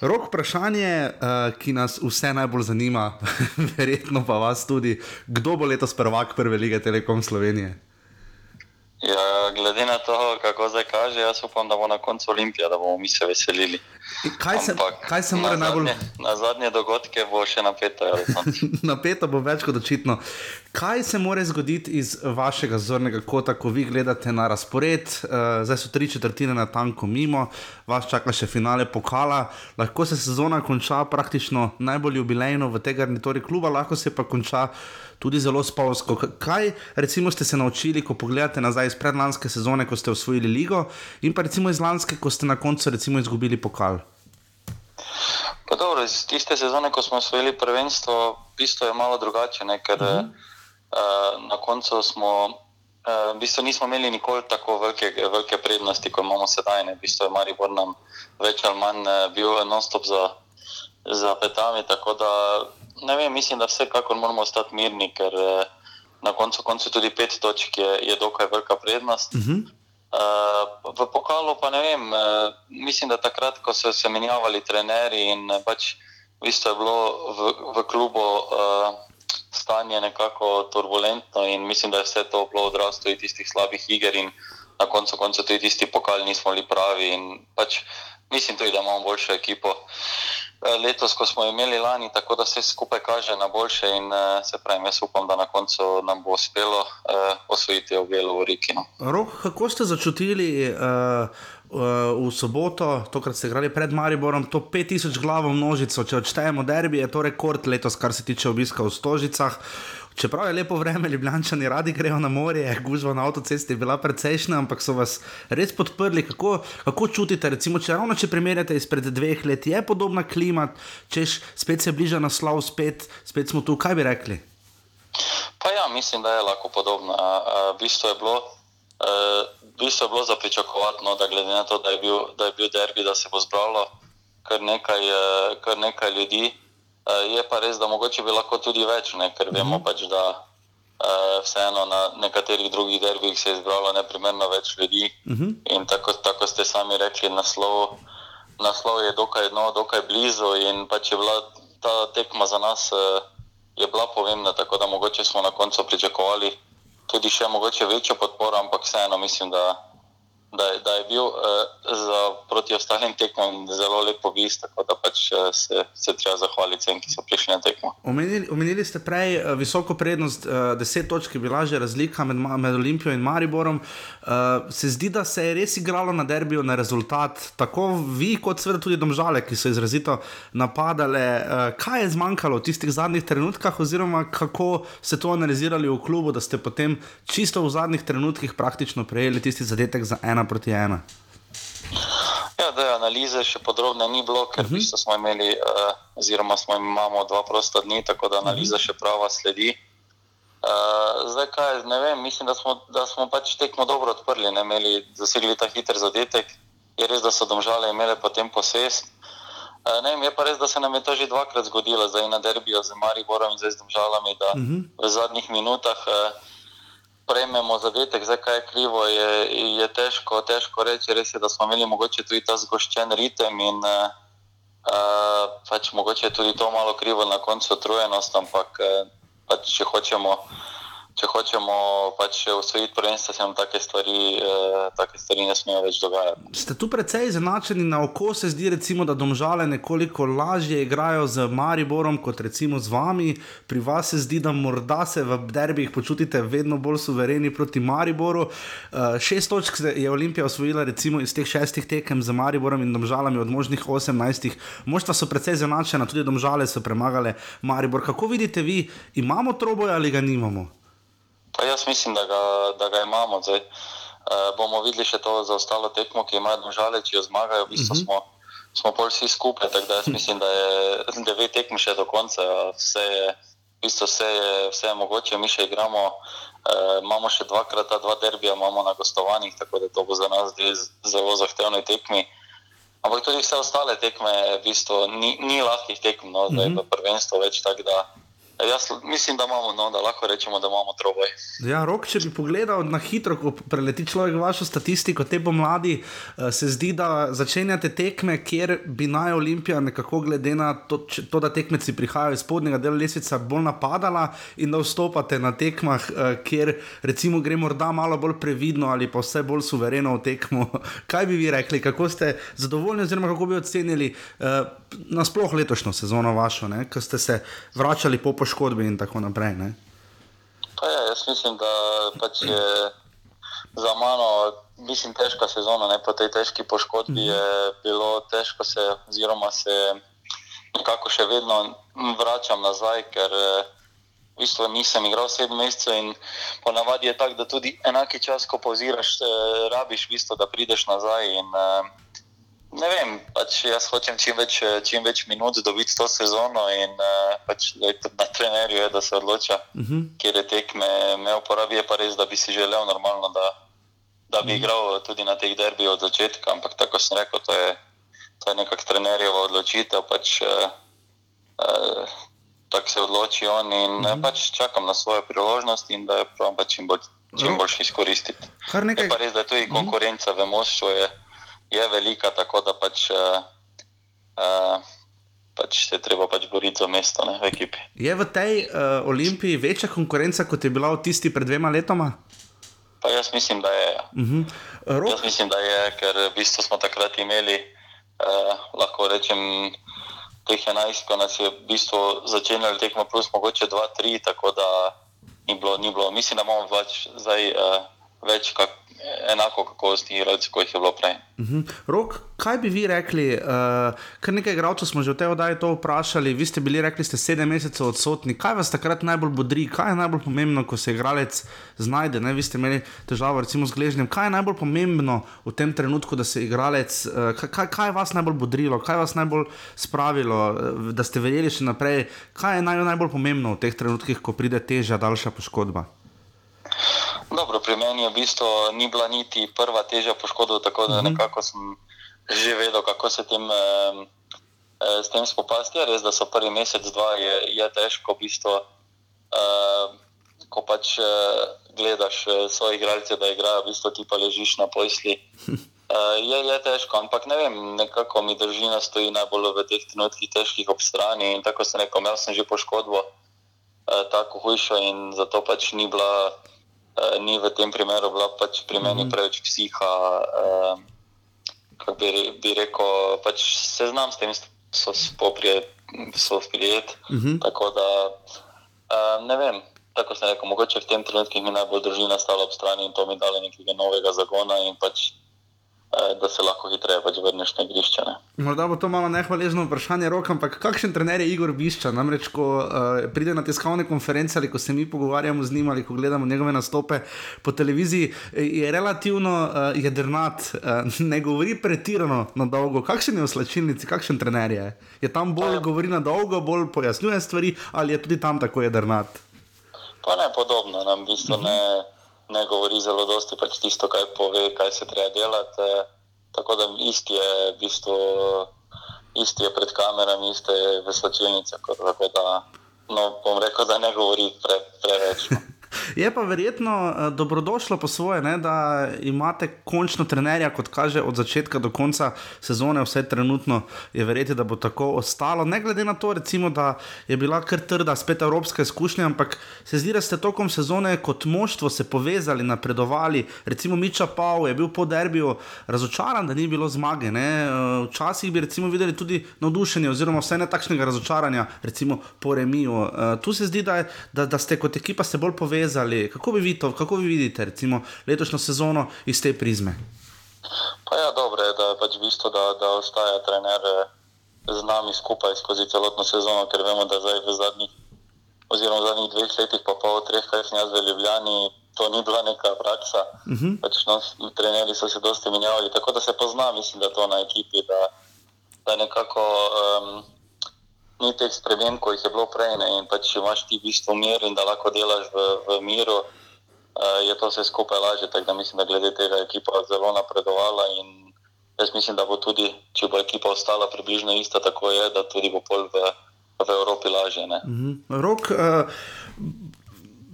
Rok, vprašanje, uh, ki nas vse najbolj zanima, verjetno pa vas tudi, kdo bo letos prvak prve lige Telekom Slovenije? Ja, glede na to, kako zdaj kaže, jaz upam, da bo na koncu Olimpija, da bomo mi se veselili. Kaj se, kaj se mora na najbolj zadnje, na zadnje dogodke bo še napeto. ja, napeto, bo več kot očitno. Kaj se mora zgoditi iz vašega zornega kota, ko vi gledate na razpored? Uh, zdaj so tri četrtine na tanko mimo, vas čaka še finale pokala. Lahko se sezona konča praktično najbolj jubilejno v tej garnituri kluba, lahko se pa konča tudi zelo spolsko. Kaj recimo ste se naučili, ko pogledate nazaj iz predlanske sezone, ko ste osvojili ligo, in pa recimo iz lanske, ko ste na koncu recimo izgubili pokal? Pa dobro, iz tiste sezone, ko smo osvojili prvenstvo, v bistvu je malo drugače, ne, ker uh -huh. uh, na koncu smo, uh, v bistvu nismo imeli nikoli tako velike, velike prednosti, kot imamo sedaj. Ne. V bistvu je Maribor nam več ali manj eh, bil non-stop za, za petami, tako da ne vem, mislim, da vsekakor moramo ostati mirni, ker uh, na koncu, koncu tudi pet točk je, je dokaj velika prednost. Uh -huh. Uh, v pokalu pa ne vem, uh, mislim, da takrat, ko so se menjavali trenerji in uh, pač v bistvu je bilo v, v klubu uh, stanje nekako turbulentno in mislim, da je vse to bilo odraz tudi tistih slabih iger in na koncu konca tudi tisti pokal nismo bili pravi in pač mislim tudi, da imamo boljšo ekipo. Uh, Letos, ko smo imeli lani, tako da vse skupaj kaže na boljše, in uh, se pravi, jaz upam, da na koncu nam bo uspelo uh, osvojiti obelo v Riki. No. Rok, kako ste začutili uh, uh, v soboto, tokrat ste igrali pred Mariborom, to 5000 glavo množico, če odštejemo derbi, je to rekord letos, kar se tiče obiska v Stožicah. Čeprav je lepo vreme, ljubljančani radi grejo na morje, gužva na avtocesti je bila precejšnja, ampak so vas res podprli. Kako, kako čutite, recimo, če ravno če primerjate izpred dveh let, je podobna klima, češ spet se bliža naslov, spet, spet smo tu, kaj bi rekli? Pa ja, mislim, da je lahko podobno. A, a, V bistvu je bilo, v bistvu je bilo za pričakovati, no, da to, da je bil, da je bil derbi, da se bo zbralo kar nekaj, eh, kar nekaj ljudi. Eh, Je pa res, da mogoče bi lahko tudi več, ne, ker vemo pač, da eh, vseeno na nekaterih drugih derbih se je zbralo neprimerno več ljudi. In tako, tako ste sami rekli, naslov, naslov je dokaj, no, dokaj blizu in pač je bila ta tekma za nas eh, je bila pomembna, tako da mogoče smo na koncu pričakovali tudi še mogoče večjo podporo, ampak vseeno mislim, da, da, da je bil eh, za proti ostalim tekmam zelo lep obisk, tako da pač eh, se, se treba zahvaliti vsem, ki so prišli na tekmo. Omenili, omenili ste prej uh, visoko prednost, uh, deset točk je bila že razlika med, med Olimpijo in Mariborom. Uh, se zdi, da se je res igralo na derbiju na rezultat, tako vi, kot seveda tudi domžale, ki so izrazito napadale. Uh, kaj je zmanjkalo v tistih zadnjih trenutkih, oziroma kako ste to analizirali v klubu, da ste potem čisto v zadnjih trenutkih praktično prejeli tisti zadetek za ena proti ena? Ja, da analize še podrobne ni bilo, ker v bistvu smo imeli, uh, oziroma smo imamo dva prosta dni, tako da analiza še prava sledi. Uh, zdaj, kaj, ne vem, mislim, da smo, da smo pač tekmo dobro odprli, ne imeli, dosegli ta hiter zadetek. Je res, da so domžale imele potem posest. Uh, ne vem, je pa res, da se nam je to že dvakrat zgodilo, zdaj na derbiju z Mariborom in zdaj z domžalami, da v zadnjih minutah uh, prejmemo zadetek, zdaj kaj je krivo, je, je težko, težko reči. Res je, da smo imeli mogoče tudi ta zgoščen ritem in uh, pač mogoče je tudi to malo krivo na koncu utrujenost, ampak uh, pač, če hočemo. Če hočemo pač usvojiti prvenstvo, se nam take stvari, eh, take stvari ne smejo več dogajati. Ste tu precej izenačeni na oko, se zdi, recimo, da domžale nekoliko lažje igrajo z Mariborom kot recimo z vami. Pri vas se zdi, da morda se v derbih počutite vedno bolj suvereni proti Mariboru. Uh, šest točk je Olimpija osvojila recimo iz teh šestih tekem z Mariborom in domžalami od možnih 18. Moštva so precej izenačena, tudi domžale so premagale Maribor. Kako vidite vi, imamo troboj ali ga nimamo? Pa jaz mislim, da ga, da ga imamo. Zdaj, uh, bomo videli še to za ostalo tekmo, ki imajo domžale, če jo zmagajo. V bistvu Mhm. smo, smo pol vsi skupaj, tako da jaz mislim, da je devet tekm še do konca. Vse je, v bistvu vse je, vse je mogoče, mi še igramo. Uh, imamo še dvakrat ta dva derbija, imamo na gostovanjih, tako da to bo za nas dve zelo zahtevni tekmi. Ampak tudi vse ostale tekme, v bistvu ni, ni lahkih tekem, no, zdaj Mhm. v prvenstvu več tako da. Jaz mislim, da imamo, no, da lahko rečemo, da imamo troboj. Ja, rok, če bi pogledal na hitro, ko preleti človek vašo statistiko, te pomladi, eh, se zdi, da začenjate tekme, kjer bi naj Olimpija nekako glede na to, če, to da tekmeci prihajajo iz spodnjega dela lesvica, bolj napadala in da vstopate na tekmah, eh, kjer recimo gre morda malo bolj previdno ali pa vse bolj suvereno v tekmo. Kaj bi vi rekli, kako ste zadovoljni oziroma kako bi ocenili uh, nasploh letošnjo sezono vašo, ko ste se vračali po poškodbi? Poškodbi in tako naprej. Ja, jaz mislim, da pač je za mano mislim, težka sezona. Ne? Po tej težki poškodbi je bilo težko se, oziroma se nekako še vedno vračam nazaj, ker v bistvu nisem igral sedem mesecev in ponavadi je tako, da tudi enaki čas, ko pauziraš, eh, rabiš, v bistvu, da prideš nazaj. In, eh, Ne vem, pač jaz hočem čim več, čim več minut dobiti to sezono in uh, pač, na trenerju je, da se odloča, uh Mhm. -huh. kjer je tekme me uporabi. Je pa res, da bi si želel normalno, da, da bi uh -huh. igral tudi na teh derbih od začetka, ampak tako sem rekel, to je, to je nekak trenerjeva odločitev. Pač, uh, uh, tako se odloči on in uh -huh. pač čakam na svojo priložnost in da jo pravim pač čim, bolj, čim boljš izkoristiti. Je pa res, da tudi konkurenca, vemo, što je je velika, tako da pač, uh, pač se treba pač boriti za mesto ne, v ekipi. Je v tej uh, olimpiji večja konkurenca, kot je bila v tisti pred dvema letoma? Pa jaz mislim, da je. Uh -huh. Rok... Jaz mislim, da je, ker v bistvu smo takrat imeli, uh, lahko rečem, teh 11, ko nas je v bistvu začenjali tekmo, plus mogoče 2-3, tako da ni bilo, ni bilo. Mislim, da imamo pač zdaj uh, več kak, enako kakovostnih igralcev, kot jih je bilo prej. Uh -huh. Rok, kaj bi vi rekli? Uh, kar nekaj igralcev smo že v tej oddaji to vprašali. Vi ste bili, rekli ste, sedem mesecev odsotni. Kaj vas takrat najbolj bodri, kaj je najbolj pomembno, ko se igralec znajde? Ne? Vi ste imeli težavo recimo z gležnjem. Kaj je najbolj pomembno v tem trenutku, da se igralec, uh, kaj, kaj je vas najbolj bodrilo, kaj je vas najbolj spravilo, uh, da ste verjeli še naprej? Kaj je naj, najbolj pomembno v teh trenutkih, ko pride težja, daljša poškodba? Dobro, pri meni je v bistvu ni bila niti prva težja poškodba, tako da nekako sem že vedel, kako se tem, eh, s tem spopasti. Je res, da so prvi mesec, dva je, je težko, v bistvu, eh, ko pač eh, gledaš eh, svoje igralce, da igrajo, v bistvu ti pa ležiš na posli. Uh, je, je težko, ampak ne vem, nekako mi držina stoji najbolj v teh trenutkih težkih ob strani. In tako sem rekel, imel sem že poškodbo, uh, tako hujšo in zato pač ni bila, uh, ni v tem primeru bila pač pri meni preveč psiha. Uh, kako bi, bi rekel, pač se znam s tem, so sprijet. Mhm. Uh -huh. Tako da uh, ne vem. Tako sem rekel, mogoče v tem trenutku mi najbolj družina stala ob strani in to mi dalo nekega novega zagona in pač da se lahko hitreje pač vrneš na igrišče. Ne. Morda bo to malo nehvaležno vprašanje, rok, ampak kakšen trener je Igor Bišča? Namreč, ko uh, pride na tiskovne konference ali ko se mi pogovarjamo z njim ali ko gledamo njegove nastope po televiziji, je relativno uh, jedrnat, uh, ne govori pretirano na dolgo. Kakšen je v slačilnici, kakšen trener je? Je tam bolj Ja. govori na dolgo, bolj pojasnjuje stvari ali je tudi tam tako jedrnat? Pa ne podobno, nam v bistvu ne, ne govori zelo dosti, pač tisto, kaj pove, kaj se treba delati. eh, Tako da isti je, v bistvu, isti je pred kamerami, isti je v slačilnici. Tako da, no, bom rekel, da ne govori pre, preveč. Je pa verjetno uh, dobrodošlo po svoje, ne, da imate končno trenerja, kot kaže od začetka do konca sezone, vse trenutno je verjeti, da bo tako ostalo. Ne glede na to, recimo, da je bila kar trda, spet evropska izkušnja, ampak se zdi, da ste tokom sezone kot moštvo se povezali, napredovali. Recimo Miča Pau je bil po derbiju razočaran, da ni bilo zmage. Ne. Uh, včasih bi recimo videli tudi navdušenje, oziroma vse ne takšnega razočaranja, recimo po remiju. Uh, tu se zdi, da, da, da ste kot ekipa se bolj povezali. Kako bi vi to, kako vi vidite recimo letošnjo sezono iz te prizme? Pa ja, dobro je, da je pač v bistvu, da, da ostaja trener eh, z nami skupaj skozi celotno sezono, ker vemo, da zdaj v zadnjih, oziroma v zadnjih dveh letih, pa pol treh, kaj sem jaz v Ljubljani, to ni bila neka praksa. Uh -huh. pač, no, trenerji so se dosti menjavali, tako da se pozna, mislim, da to na ekipi, da, da nekako um, ni teh sprememb, kot jih je bilo prej. Ne, in pač če imaš ti v bistvu mir in da lahko delaš v, v miru, uh, je to vse skupaj lažje. Tako da mislim, da glede tega je ekipa zelo napredovala jaz mislim, da bo tudi, če bo ekipa ostala približno ista, tako je, da tudi bo pol v v Evropi lažje. Uh -huh. Rok, uh,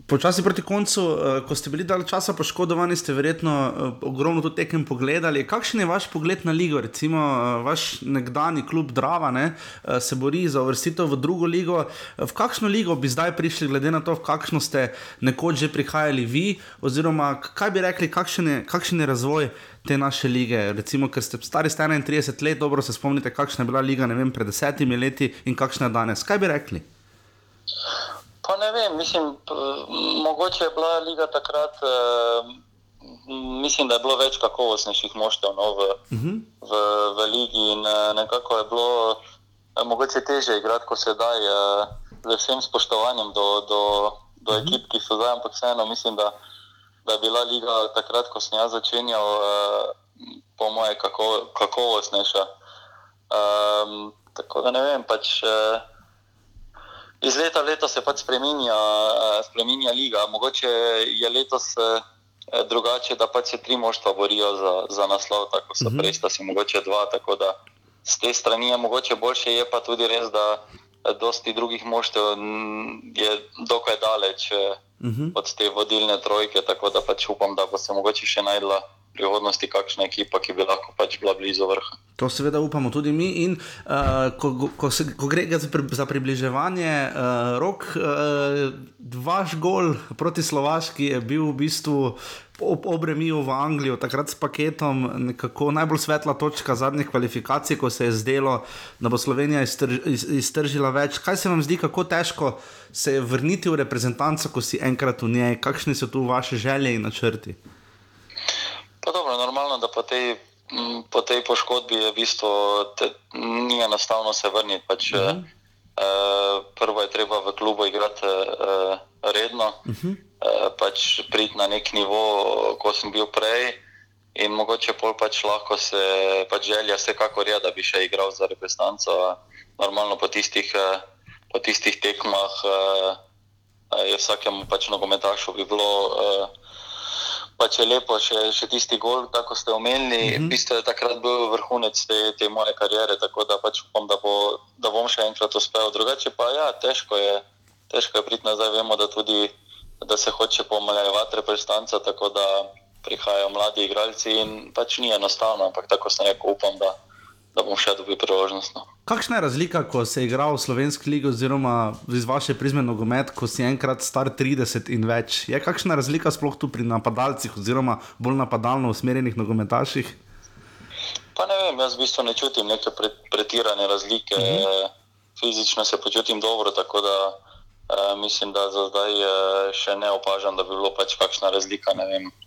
Počasi proti koncu, uh, ko ste bili dalj časa poškodovani, ste verjetno uh, ogromno tudi tekem pogledali. Kakšen je vaš pogled na ligo? Recimo, uh, vaš nekdani klub Drava ne, uh, se bori za uvrstitev v drugo ligo. V kakšno ligo bi zdaj prišli, glede na to, v kakšno ste nekoč že prihajali vi? Oziroma, kaj bi rekli, kakšen je, kakšen je razvoj te naše lige? Recimo, ker ste stari 31 let, dobro se spomnite, kakšna je bila liga vem, pred desetimi leti in kakšna je danes. Kaj bi rekli? Pa ne vem, mislim, mogoče je bila liga takrat, eh, mislim, da je bilo več kakovostnejših moštev no, v, uh Mhm. -huh. v, v ligi in eh, nekako je bilo eh, mogoče teže igrati, ko se daj eh, z vsem spoštovanjem do, do, do uh -huh. ekip, ki so zdaj, ampak vseeno mislim, da, da je bila liga takrat, ko sem jaz začenjal, eh, po moje kako, kakovostnejša. Um, tako da ne vem, pač. Eh, iz leta v leto se pač spremenja, spremenja liga. Mogoče je letos drugače, da pač se tri moštva borijo za, za naslov, tako so uh -huh. prej, sta si mogoče dva. Tako da z te strani je mogoče boljše, je pa tudi res, da dosti drugih moštev je dokaj daleč uh -huh. od te vodilne trojke, tako da pač upam, da bo se mogoče še najdla prihodnosti kakšna ekipa, ki bi lahko pač bila blizu vrha. To seveda upamo tudi mi. In uh, ko, ko, se, ko gre za, pri, za približevanje, uh, rok, uh, vaš gol proti Slovaški je bil v bistvu. Ob obremiju v Anglijo, takrat s paketom, nekako najbolj svetla točka zadnjih kvalifikacij, ko se je zdelo, da bo Slovenija iztrž, iz, iztržila več. Kaj se vam zdi, kako težko se je vrniti v reprezentanco, ko si enkrat v njej? Kakšne so tu vaše želje in načrti? Pa dobro, normalno, da po tej, po tej poškodbi je v bistvu te, ni enostavno se vrniti. Pač, uh -huh. uh, prvo je treba v klubu igrati uh, redno, uh -huh. uh, pač priti na nek nivo, kot sem bil prej. In mogoče pol pač lahko se pač želja, vsekakor je, da bi še igral za reprezentanco. Normalno po tistih, po tistih tekmah je vsakemu pač nogometašu bi bilo. Uh, pač je lepo, še, še tisti gol, tako ste omenili. Mm -hmm. Bistvo je takrat bil vrhunec te, te moje kariere, tako da pač upam, da, bo, da bom še enkrat uspel. Drugače pa ja, težko je, težko je priti nazaj. Vemo, da, tudi, da se hoče pomlajevati reprezentanca, tako da prihajajo mladi igralci in pač ni enostavno, ampak tako sem rekel, upam, da, da bom še dobil priložnost. No. Kakšna je razlika, ko se igra v slovenski ligi, oziroma iz vaše prizme nogomet, ko si enkrat star 30 in več? Je kakšna razlika sploh tu pri napadalcih, oziroma bolj napadalno usmerjenih nogometaših? Pa ne vem, jaz v bistvu ne čutim neke pre, pretirane razlike. Uh -huh. Fizično se počutim dobro, tako da uh, mislim, da za zdaj uh, še ne opažam, da bi bilo pač kakšna razlika. Vem, uh,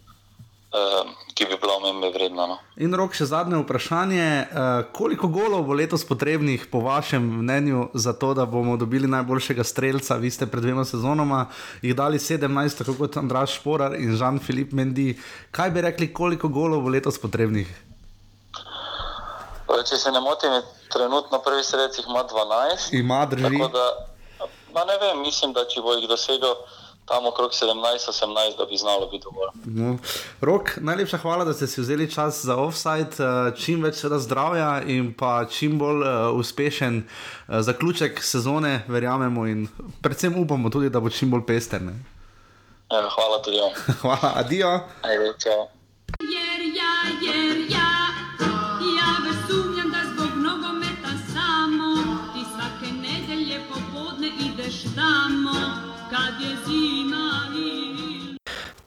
ki bi bila omembe vredna. No. In rok, še zadnje vprašanje. Uh, koliko golov bo letos potrebnih, po vašem mnenju, za to, da bomo dobili najboljšega streljca? Vi ste pred dvema sezonama jih dali 17, tako kot Andraš Šporar in Žan-Filip Mendi. Kaj bi rekli, koliko golov bo letos potrebnih? Če se ne motim, trenutno prvi sredec ima 12. Ima drži. Da, ne vem, mislim, da če bo jih dosegel tam okrog 17-18, da bi znalo biti dovolj. No. Rok, najlepša hvala, da ste si vzeli čas za offside, čim več zdravja in pa čim bolj uh, uspešen uh, zaključek sezone, verjamemo in predvsem upamo tudi, da bo čim bolj pester. Ja, hvala tudi vam. hvala, adijo. Ajde, čau. Jer ja, jer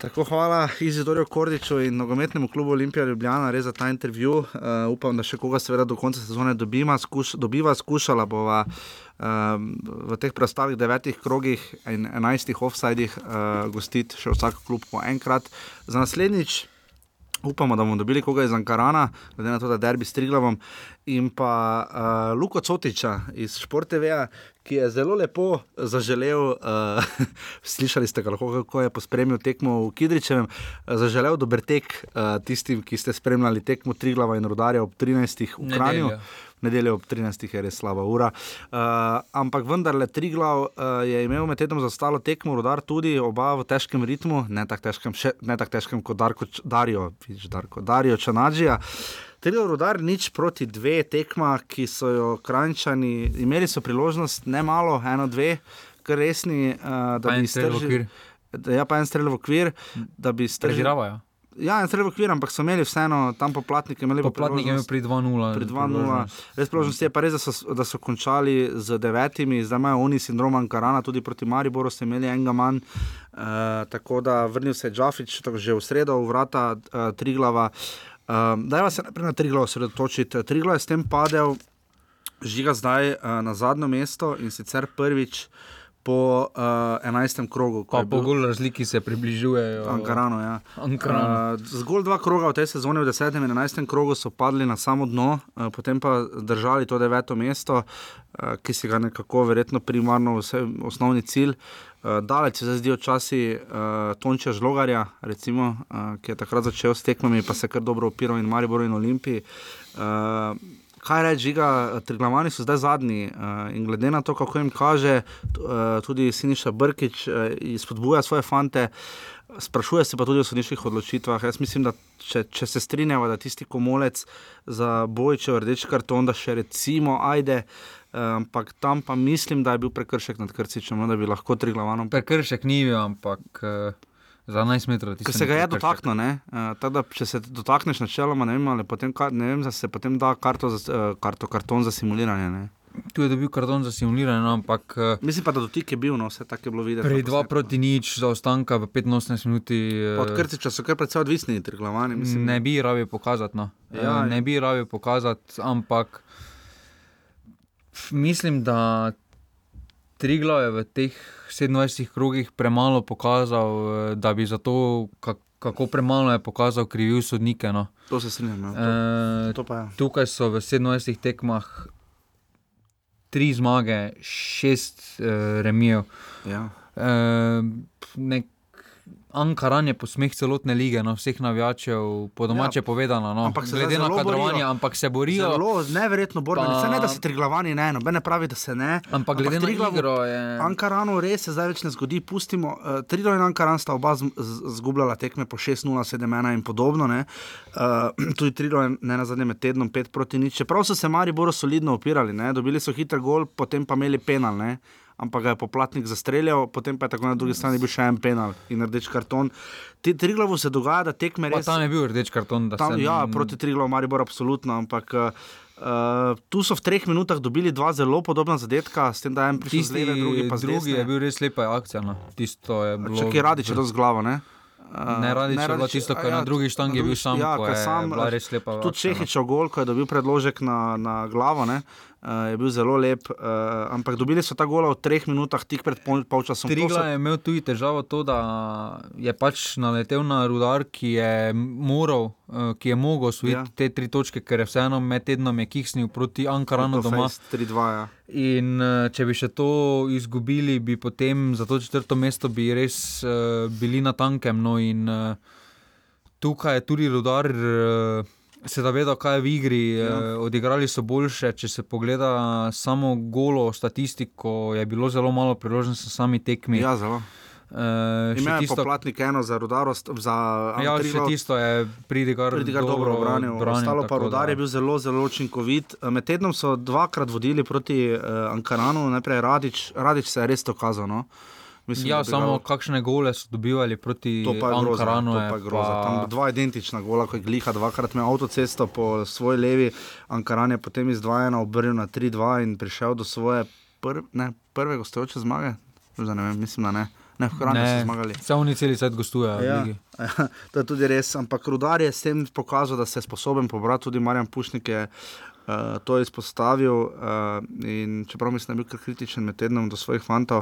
Tako hvala Izidorju Kordiču in nogometnemu klubu Olimpija Ljubljana res za ta intervju. Uh, upam, da še koga seveda do konca sezone dobima, skuš, dobiva, skušala bova um, v teh preostalih devetih krogih in enajstih offsajdih uh, gostiti še vsak klub po enkrat. Za naslednjič upamo, da bomo dobili koga iz Ankarana, glede na to, da derbi s Triglavom in pa uh, Luko Cotiča iz Športeveja, ki je zelo lepo zaželel, uh, slišali ste lahko, kako je pospremil tekmo v Kidričevem, zaželel dober tek uh, tistim, ki ste spremljali tekmo Triglava in Rodarja ob 13. v Kranju. Nedeljo ob 13. je res slaba ura. Uh, ampak vendarle, Triglav uh, je imel med tednom za stalo tekmo, rodar tudi, oba v težkem ritmu, ne tako težkem, tak težkem kot Darko, Darijo, vidiš, Darko, Darijo Čanadžija. Triglav rudar nič proti dve tekma, ki so jo krančani, imeli so priložnost, ne malo, eno, dve, kar resni, uh, da Pa bi strel v iztržili- okvir. Ja, pa en strel v okvir, da bi. Prežiravajo. Ja, en strel v okvir, ampak so imeli vseeno tam poplatnike. imeli pa Poplatnik je pri 2-0. Pri 2-0. priložnost. Res priložnost je pa res, da so, da so končali z devetimi, zdaj imajo oni sindrom Ankarana, tudi proti Mariboru ste imeli enega manj. Uh, tako da vrnil se je Džafič, tako že v sredo, v vrata uh, Triglava. Uh, Dajva se najprej na Triglav osredotočiti. Triglav je s tem padel, žiga zdaj uh, na zadnjo mesto in sicer prvič po uh, 11. krogu. Pa po gol razliki se približujejo. Ankarano, ja. Ankaranu. Uh, zgolj dva kroga v tej sezoni, v 10. in 11. krogu so padli na samo dno, uh, potem pa držali to deveto mesto, uh, ki si ga nekako verjetno primarno vse, osnovni cilj. Uh, daleč se zdijo časi uh, Tonča Žlogarja, recimo, uh, ki je takrat začel s tekmami, pa se kar dobro opiral in Mariboru in Olimpiji. Uh, Kaj reči, žiga, Triglavani so zdaj zadnji uh, in glede na to, kako jim kaže, uh, tudi Siniša Brkič uh, spodbuja svoje fante, sprašuje se pa tudi o sodniških odločitvah. Jaz mislim, da če, če se strinjava, da tisti komolec za bojčev rdeč karton, da še recimo ajde, ampak tam pa mislim, da je bil prekršek nad Krcičem, no, da bi lahko Triglavanom. Prekršek ni bil, ampak uh, za 11 metrov. Ker se ga je dotaknil, ne? Uh, tako če se dotakneš načeloma, ne vem, ali potem, ne vem, da se potem da karto, za, uh, karto, karton za simuliranje. Ne? Tu je dobil karton za simuliranje, no, ampak. Uh, Mislim pa, da dotik je bil, no, vse tako je bilo videti. Pri 2 proti nič, zaostanka v 15 minuti. Pa Od Krciča so kar precej odvisni, Triglavani. Mislim, Ne bi rabil pokazati. No. Ja, ja. ne bi rabil pokazati, ampak mislim, da Triglav je v teh 27 krogih premalo pokazal, eh, da bi za to, kak- kako premalo je pokazal, krivil sodnike. No. To se strinjam. Ja. Eh, to pa je. Tukaj so v 27 tekmah tri zmage, šest uh, remijev. Ja. Uh, nek Ankaran je posmeh celotne lige, no, vseh navijačev, po domače ja, povedano. No, Ampak se glede na kadrovanje, borijo. ampak se borijo. Zelo neverjetno borbeni. Pa-. Ne, da so Triglavani, ne, noben ne pravi, da se ne. Ampak glede na igro je- Ankaranu res se zdaj več ne zgodi. Pustimo, uh, Triglav in Ankaran sta oba zgubljala tekme po 6-0, 7-1 in podobno. ne. Uh, tudi Triglav je ne na zadnje med tednom 5 proti nič. Čeprav so se Mariboru solidno opirali, ne. dobili so hiter gol, potem pa imeli penal. Ne. Ampak ga je poplatnik zastreljal, potem pa je tako na drugi strani bil še en penal in rdeč karton. Ti Triglavu se dogaja, da tekme Pa res. tam je bil rdeč karton. da Tam, se- ja, proti Triglavu, Maribor, absolutno. Ampak uh, tu so v treh minutah dobili dva zelo podobna zadetka, s tem, da je en prišel z Tisti leve, drugi pa z drugi desne. je bil res lepa akcija. No. Tisto je bilo. Če ki radi, če to z glavo. Ne? Uh, Ne, Radić je bilo tisto, ko je na drugi štangi bil sam, ko ko je bila res lepa Tudi no. Čehičev gol, ko je dobil predložek na, na glavo, ne, uh, je bil zelo lep. Uh, ampak dobili so ta gola v treh minutah, tik pred pol, polčasom. Trigla je imel tudi težavo to, da je pač naletel na rudar, ki je moral, eh, ki je mogel osvojiti ja. te tri točke, ker je vseeno med tednom je kiksnil proti Ankaranu doma. 3-2. Ja. In uh, če bi še to izgubili, bi potem za to četrto mesto bi res uh, bili na tankem. No, in uh, tukaj je tudi rudar. Uh, Se zaveda, kaj je v igri, ja. eh, odigrali so boljše. Če se pogleda samo golo statistiko, je bilo zelo malo priložnosti sami tekmi. Ja, zelo. Uh, Imel je poplatnik eno za rudarost, za Ja, še tisto je pridigar, Pridigar dobro obranil, ostalo pa rudar da- je bil zelo, zelo učinkovit. Eh, Med tednom so dvakrat vodili proti uh, Ankaranu, najprej Radič, Radič se je res dokazal. No? Mislim, Ja, samo ga- kakšne gole so dobivali proti To pa je groza, Ankaranu. to pa je groza. Tam dva identična gola, ko je gliha dvakrat imel avtocesto po svoji levi, Ankaran je potem iz 2-1 obrnil na 3-2 in prišel do svoje prv, ne, prve gostujoče zmage. Zdaj ne vem, mislim, da ne. Ne, v Hrani so zmagali. Samo oni celi svet gostujejo. Ja, ligi. to je tudi res, ampak Rudar je s tem pokazal, da se je sposoben pobrati, tudi Marjan Pušnik je uh, to izpostavil. Uh, čeprav mislim, da je bil kritičen med tednom do svojih fantov.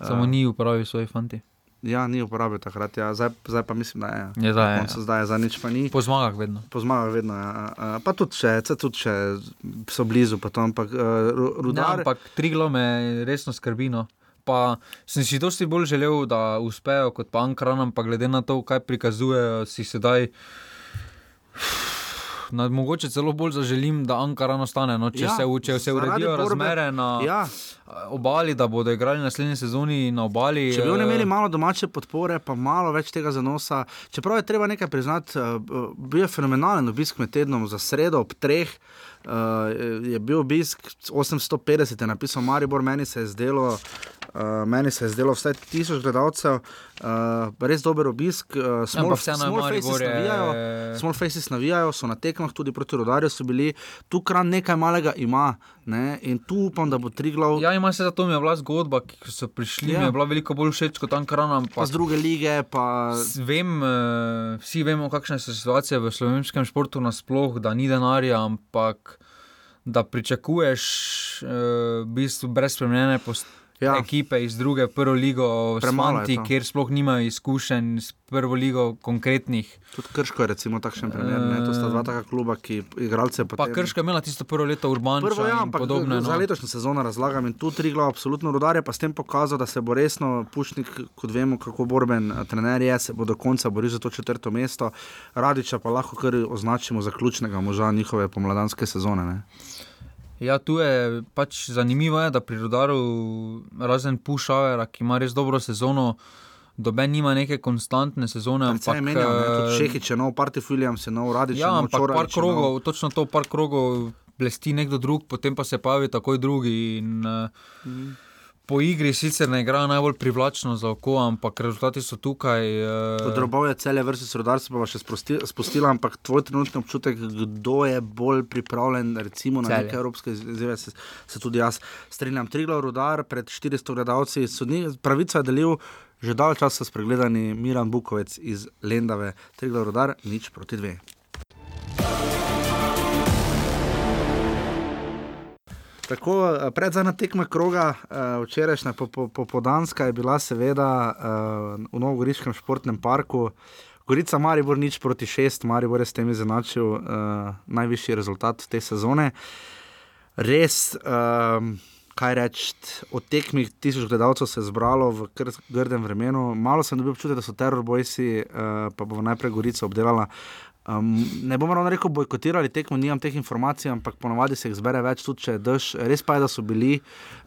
Uh, Samo ni uporabil svojih fanti. Ja, ni uporabil takrat, ja. zdaj, zdaj pa mislim, da je. Je zdaj, Na ja. zdaj je za nič pa ni. Po zmagah vedno. Po zmagah vedno. Ja. Uh, pa tudi če, tudi če so blizu, pa to, ampak uh, Rudar. Ja, ampak Triglo me resno skrbi. No. Pa sem si dosti bolj želel, da uspejo kot pa Ankaran, ampak glede na to, kaj prikazujejo, si sedaj. Na, mogoče celo bolj zaželim, da Ankaran ostane. No, če, Ja, se, če se zaradi uredijo borbe. razmere na Ja. obali, da bodo igrali naslednji sezoni na obali. Če bi oni eh, imeli malo domače podpore, pa malo več tega zanosa, čeprav je treba nekaj priznati, eh, bil je fenomenalen obisk med tednom za sredo ob treh. Uh, je bil obisk 850, je napisal Maribor, meni se je zdelo, uh, meni se je zdelo vsaj tisoč gledalcev, uh, res dober obisk. Uh, small, Ja, je small faces je- navijajo, small faces navijajo, so na tekmah tudi proti rodarju so bili, tu kran nekaj malega ima ne, in tu upam, da bo tri glav. Ja, ima se zato mi je bila zgodba, ki so prišli, Ja. ja. mi je bila veliko bolj všeč kot Ankaran. Pa z druge lige, pa Vem, vsi vemo, kakšne so situacije v slovenskem športu nasploh, da ni denarja, ampak da pričakuješ v bistvu brez spremenjene post- Ja. ekipe iz druge prvo ligo, Svanti, kjer sploh nimajo izkušenj s prvo ligo konkretnih. Tudi Krško je recimo takšen primer. Ne? To sta dva taka kluba, ki igralce Pa potem... Krška je imela tisto prvo leto Urbanča Prvo, ja, ampak podobne. za No. letošnjo sezono razlagam in tu tri glava, absolutno rodar je pa s tem pokazal, da se bo resno, Pušnik, kot vemo, kako borben eh, trener je, se bo do konca boril za to četrto mesto, Radiča pa lahko kar označimo za ključnega moža njihove pomladanske sezone. Ne? Ja, tu je pač zanimivo, je, da pri Rudaru, razen Pušavera, ki ima res dobro sezono, doben nima neke konstantne sezone. Ampak, menjal, ne? Tudi eh, Šehič je nov, Parti Williams je nov, Radič Ja, je nov, ampak par je nov. krogov, točno to, par krogov blesti nekdo drug, potem pa se pojavi takoj drugi. In, Mhm. Po igri sicer ne igra najbolj privlačno za oko, ampak rezultati so tukaj. Uh, Podrobal je celje vrste rodarstva, pa še sprosti- spustila, ampak tvoj trenutni občutek, kdo je bolj pripravljen, recimo na neke evropske izzive, se, se tudi jaz strinjam. Triglav rodar pred 400 gledalci, sodni, pravico je delil že dalj časa spregledani Miran Bukovec iz Lendave. Triglav rodar, nič proti dve. Tako, eh, predzadnja tekma kroga, eh, včerajšnja po- po- popodanska je bila seveda eh, v Novogoriškem športnem parku. Gorica Maribor nič proti šest, Maribor je s tem izenačil uh, najvišji rezultat te sezone. Res, um, kaj reči, od tekmih tisoč gledalcev se je zbralo v grdem vremenu. Malo sem dobil občutek, da so terorbojci, uh, pa bo najprej Gorica obdelala. Um, ne bom ravno rekel, bojkotirali tekmo, nimam teh informacij, ampak ponovadi se jih zbere več, tudi če je dež. Res pa je, da so bili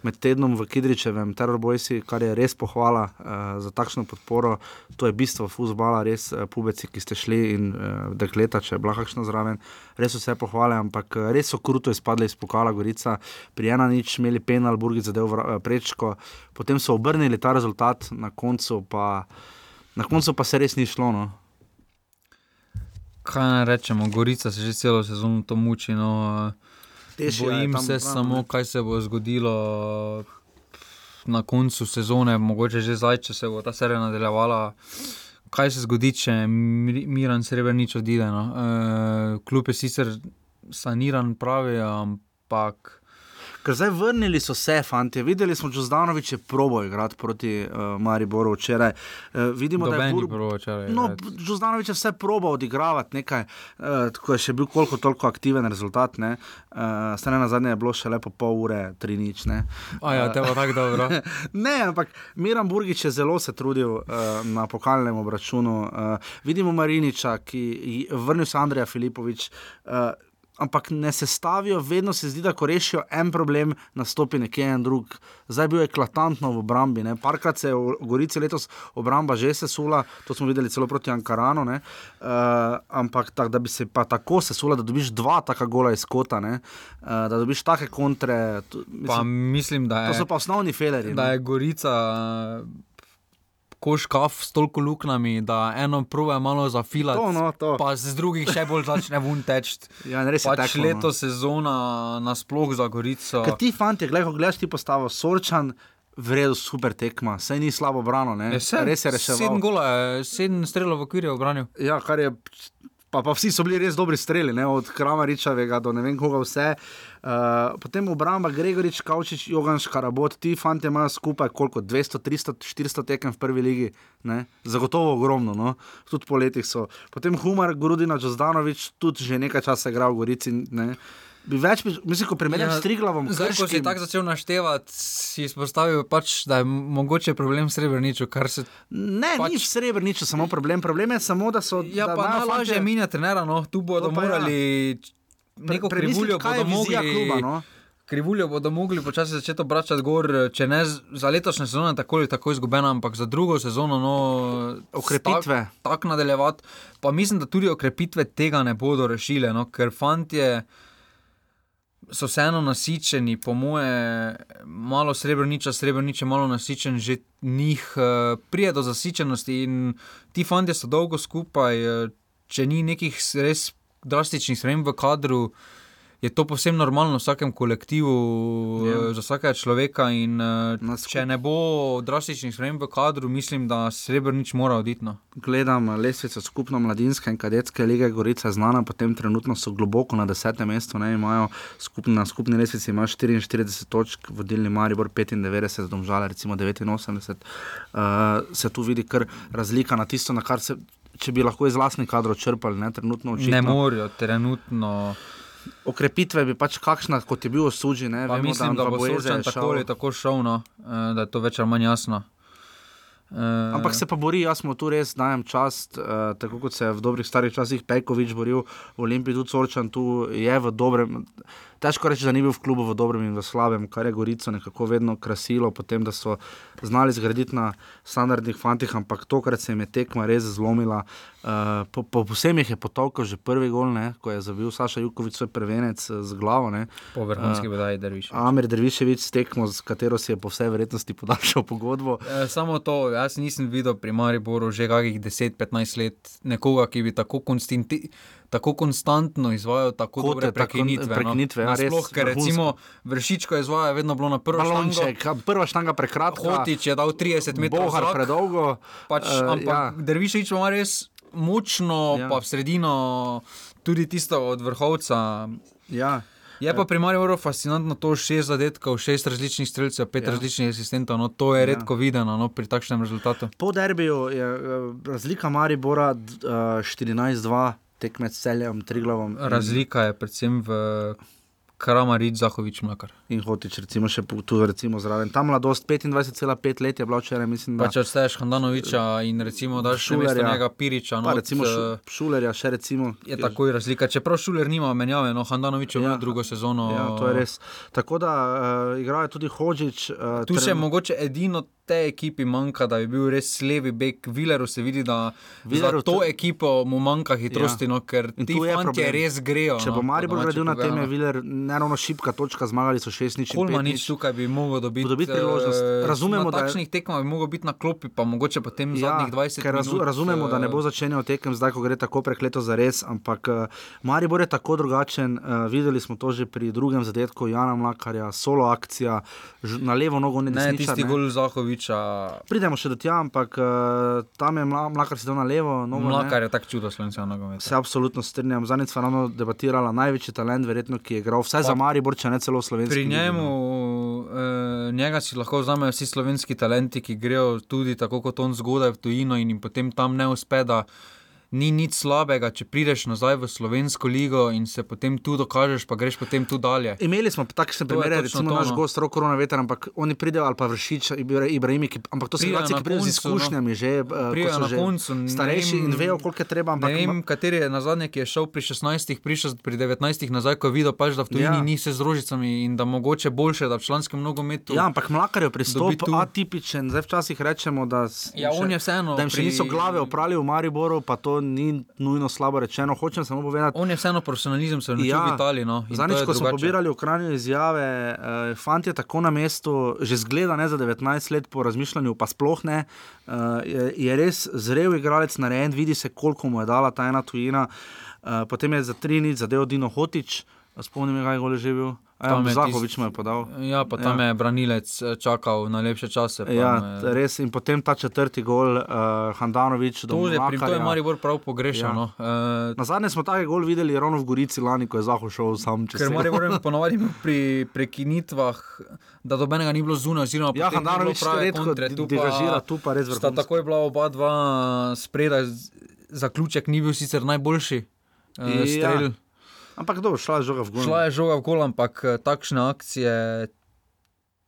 med tednom v Kidričevem terorbojci, kar je res pohvala uh, za takšno podporo. To je bistvo futbola, res uh, pubeci, ki ste šli in uh, dekleta, če je bila kakšna zraven, res vse pohvale, ampak uh, res so kruto izpadli iz pokala Gorica, pri ena nič imeli penal, Burgi zadev vra- prečko, potem so obrnili ta rezultat, na koncu pa, na koncu pa se res ni šlo. No. Kaj naj rečemo, Gorica se že celo sezono to muči. No, Tešja je Bojim tam se zraven, samo, ne. kaj se bo zgodilo na koncu sezone, mogoče že zdaj, če se bo ta serija nadaljevala. Kaj se zgodi, če Mi- Miran Srebrenic odide? No? E, klub je sicer saniran, pravi, ampak. Ker zdaj vrnili so se, fanti. Videli smo, da Zdanovič je probo igrati proti uh, Mariboru včeraj. Uh, vidimo, da je Bur- probal včeraj No, igrati. Zdanovič je vse probo odigravati, nekaj, uh, tako je še bil koliko toliko aktiven rezultat. Uh, Stane na zadnje je bilo še lepo pol ure, tri nič. Ne, A ja, te pa tako dobro. ne ampak Miran Burgič je zelo se trudil uh, na pokalnem obračunu. Uh, vidimo Mariniča, ki je vrnil se Andreja Filipovič. Uh, Ampak ne sestavijo, vedno se zdi, da ko rešijo en problem, nastopi nekje en drug. Zdaj je bil eklatantno v obrambi. Ne? Parkrat se je v Gorici letos obramba že sesula, to smo videli celo proti Ankaranu. Uh, ampak tak, da bi se pa tako sesula, da dobiš dva taka gola iz kota, ne? uh, da dobiš take kontre. To, Pa mislim, da je. to so pa osnovni feleri. Da je Gorica koš kaf s toliko luknjami, da eno prvo malo zafilati. To, no, to. Pa z drugih še bolj začne vun teči. Ja, res je pač no. leto sezona nasploh za Gorico. Ker ti fanti, gledaj, ko gledaš ti postavo, sorčan. Vredo, super tekma, saj ni slabo brano, ne? Je vse, res je reševal. Sedem gola, je, sedem strelov v okviru obranil. Ja, kar je. Pa, pa vsi so bili res dobri streli, ne? od Kramaričevega do ne vem koga vse. Uh, potem obramba Gregorič, Kavčič, Jogan Škarabot, ti fanti imajo skupaj koliko 200, 300, 400 tekem v prvi ligi, ne? zagotovo ogromno, no? tudi po letih so. Potem Humar, Grudina, Džozdanovič, tudi že nekaj časa igra v Gorici. Ne? Bi več, mislim, ko primerjam ja, s Triglavom, Zdaj, ko si Krškim- tako začel naštevati, si izpostavil, pač, da je mogoče problem s Srebreničem, kar se. Ne, pač... ni v Srebrniču samo problem. Problem je samo, da so. Ja, da pa najlažje je minjati trenera, no, tu bodo pa ja. morali neko premisliti, krivuljo kaj je bodo vizija mogli. kluba, no. Krivuljo bodo mogli počasi začeti obračati gor, če ne za letošnjo sezono, tako ali tako izgubljena, ampak za drugo sezono. No, Okrepitve. Tako tak nadaljevati. Pa mislim, da tudi okrepitve tega ne bodo rešile, no, ker fantje so vseeno nasičeni, po moje, malo srebrniča, srebrnič je malo nasičen, že njih uh, prije do zasičenosti in ti fantje so dolgo skupaj, uh, če ni nekih res drastičnih sprememb v kadru. Je to povsem normalno v vsakem kolektivu, Ja. ja. za vsakega človeka. In, uh, če ne bo drastičnih sprememb v kadru, mislim, da Srebrenic mora oditi. No. Gledam eh, lestvico skupno mladinske in kadetske lige Gorica, znana, potem trenutno so globoko na desetem mestu, ne imajo skupni, na skupni lestvici imajo 44 točk, vodilni Maribor 95, domžale recimo 89. Uh, se tu vidi kar razlika na tisto, na kar se, če bi lahko iz vlastnih kadrov črpali, ne trenutno očitno. Ne morajo, trenutno. Okrepitve bi pač kakšna, kot je bil osuđen. Ne, Pa vemo, mislim, da, da bo šel- tako ali tako šel, no, eh, da je to več ali manj jasno. Eh, Ampak se pa bori, jaz mu tu res dajem čast, uh, tako kot se je v dobrih starih časih Pejkovič boril v Olimpiji, tudi Sorčan tu je v dobrem. Težko reči, da ni bil v klubu v dobrem in v slabem, kar je Gorico nekako vedno krasilo, potem da so znali zgraditi na standardnih fantih, ampak tokrat se jim je tekma res zlomila. Uh, po, po vsem jih je potolkal že prvi gol, ne, ko je zabil Saša Jukovič svoj prvenec eh, z glavo. Ne. Po vrhunski Eh, bedaji Derviš. Amir Derviševič s tekmo, s katero si je po vsej verjetnosti podaljšal pogodbo. Eh, Samo to, jaz nisem videl pri Mariboru že kakih 10-15 let nekoga, ki bi tako, konstanti, tako konstantno izvajal tako Kote, dobre tako prekinitve. prekinitve, ja, res Nasploh, ker vrhunsko. recimo vršičko izvaja vedno bilo na prvo Balonček, štango. a, prva štanga prekratka. Hotič je dal 30 metrov. Bohar zrak. predolgo. Pač, uh, ampak ja. ja. Dervišič ima res močno, Ja. ja. pa v sredino, tudi tisto od vrhovca. Ja. Je pa pri Mariboru fascinantno to šest zadetkov, šest različnih streljcev, pet Ja. ja. različnih asistentov. No, to je Ja. redko videno no, pri takšnem rezultatu. Po derbiju je eh, razlika Maribora d- eh, 14-2, tekmec s celjem, Triglavom. in- Razlika je predvsem v Kramarič, Zahovič, Mlakar. In hotič, recimo, še tu recimo zraven. Ta mladost, 25,5 let je bila včeraj, mislim, da. Pa če odsteješ Handanoviča in recimo daš še mesto njega Piriča. Not, recimo eh, šu, Šulerja, še recimo. Je takoj razlika. Čeprav Šuler nima menjave, no Handanovič je imel drugo sezono. Ja, to je res. Tako da uh, igrajo tudi Hočič. Uh, Tu še mogoče edino tej ekipi manjka, da bi bil res levi bek. Vileru se vidi, da Vileru za to ekipo mu manjka hitrosti, Ja. no, ker In ti problem. res grejo. Če no, bo Maribor po domače gradil na tem, je. Viler neravno šipka točka, zmagali so 6 nič. Kolmanič tukaj bi mogel dobiti, dobiti priložnost. eh, Razumemo, na da takšnih tekmah bi mogel biti na klopi, pa mogoče potem ja, zadnjih 20 ker razu, razumemo, da ne bo eh, začenjal tekem zdaj, ko gre tako prekleto za res, ampak uh, Maribor je tako drugačen. Uh, videli smo to že pri drugem zadetku Jana Mlakarja, solo akcija, na levo nogo ne Ne, desničar, tisti ne. gol Zahoviča. Pridemo še do tja, ampak uh, tam je Mla, Mlakar sedel na levo. Nogo, Mlakar ne. je tak čudo slovenskega nogometa. Se absolutno strinjam. Zadnjič smo ravno debatirali, največji talent, verjetno, ki je igral vse za Pa- Maribor, če ne celo slovenski. Pri njemu, eh, njega si lahko vzamejo vsi slovenski talenti, ki grejo tudi tako kot on zgodaj v tujino in jim potem tam ne uspe. da Ni nič slabega, če prideš nazaj v slovensko ligo in se potem tu dokažeš, pa greš potem tu dalje. Imeli smo takšne je primere, recimo to, naš no. gost, roko korona veter, ampak oni pridejo ali pa vršič, Ibra- Ibrahimi, ki, ampak to so na ki pridejo z no. izkušnjami, že, eh, Pridejo na že koncu, starejši in vejo, koliko je treba. Ampak, Ne vem, kateri je na zadnje, ki je šel pri 16, prišel pri 19 nazaj, ko je videl, pač, da v tujini Ja. ni se z rožicami in da mogoče boljše, da v članskem nogometu. Ja, ampak Mlakar je pristop tu- atipičen. Zdaj včasih rečemo, da, Ja, on je vseeno da jim še pri- niso glave oprali v Mariboru, pa to ni nujno slabo rečeno. Hočem samo povedati. On je vseeno profesionalizem se naučil v Italiji. No, Zadnjič, ko smo pobirali v Kranju izjave, uh, fant je tako na mestu, že zgleda ne za 19 let po razmišljanju, pa sploh ne. Uh, je, je res zrel igralec, narejen, vidi se, koliko mu je dala ta ena tujina. Uh, potem je za tri nič zadev Dino Hotič, spomnim, kaj je že bil. Ja, je Zahovič mu je podal. Ja, pa tam ja. je branilec eh, čakal na lepše čase. Ja, je- res in potem ta četrti gol, uh, Handanovič, To je, pri, to je Maribor prav pogrešal. Ja. Ja. No. Uh, Na zadnje smo ta gol videli ravno v Gorici lani, ko je Zaho šel sam čez Ker Maribor je ponovadi pri prekinitvah, da dobenega ni bilo zunaj, oziroma Ja, Handanović prave redko kontre, tu pa- tu pa res vrhunsko. takoj bila oba dva spredaj, zaključek ni bil sicer najboljši uh, Ja. Ampak dobro, šla je žoga v gol. Šla je žoga v gol, ampak eh, takšne akcije.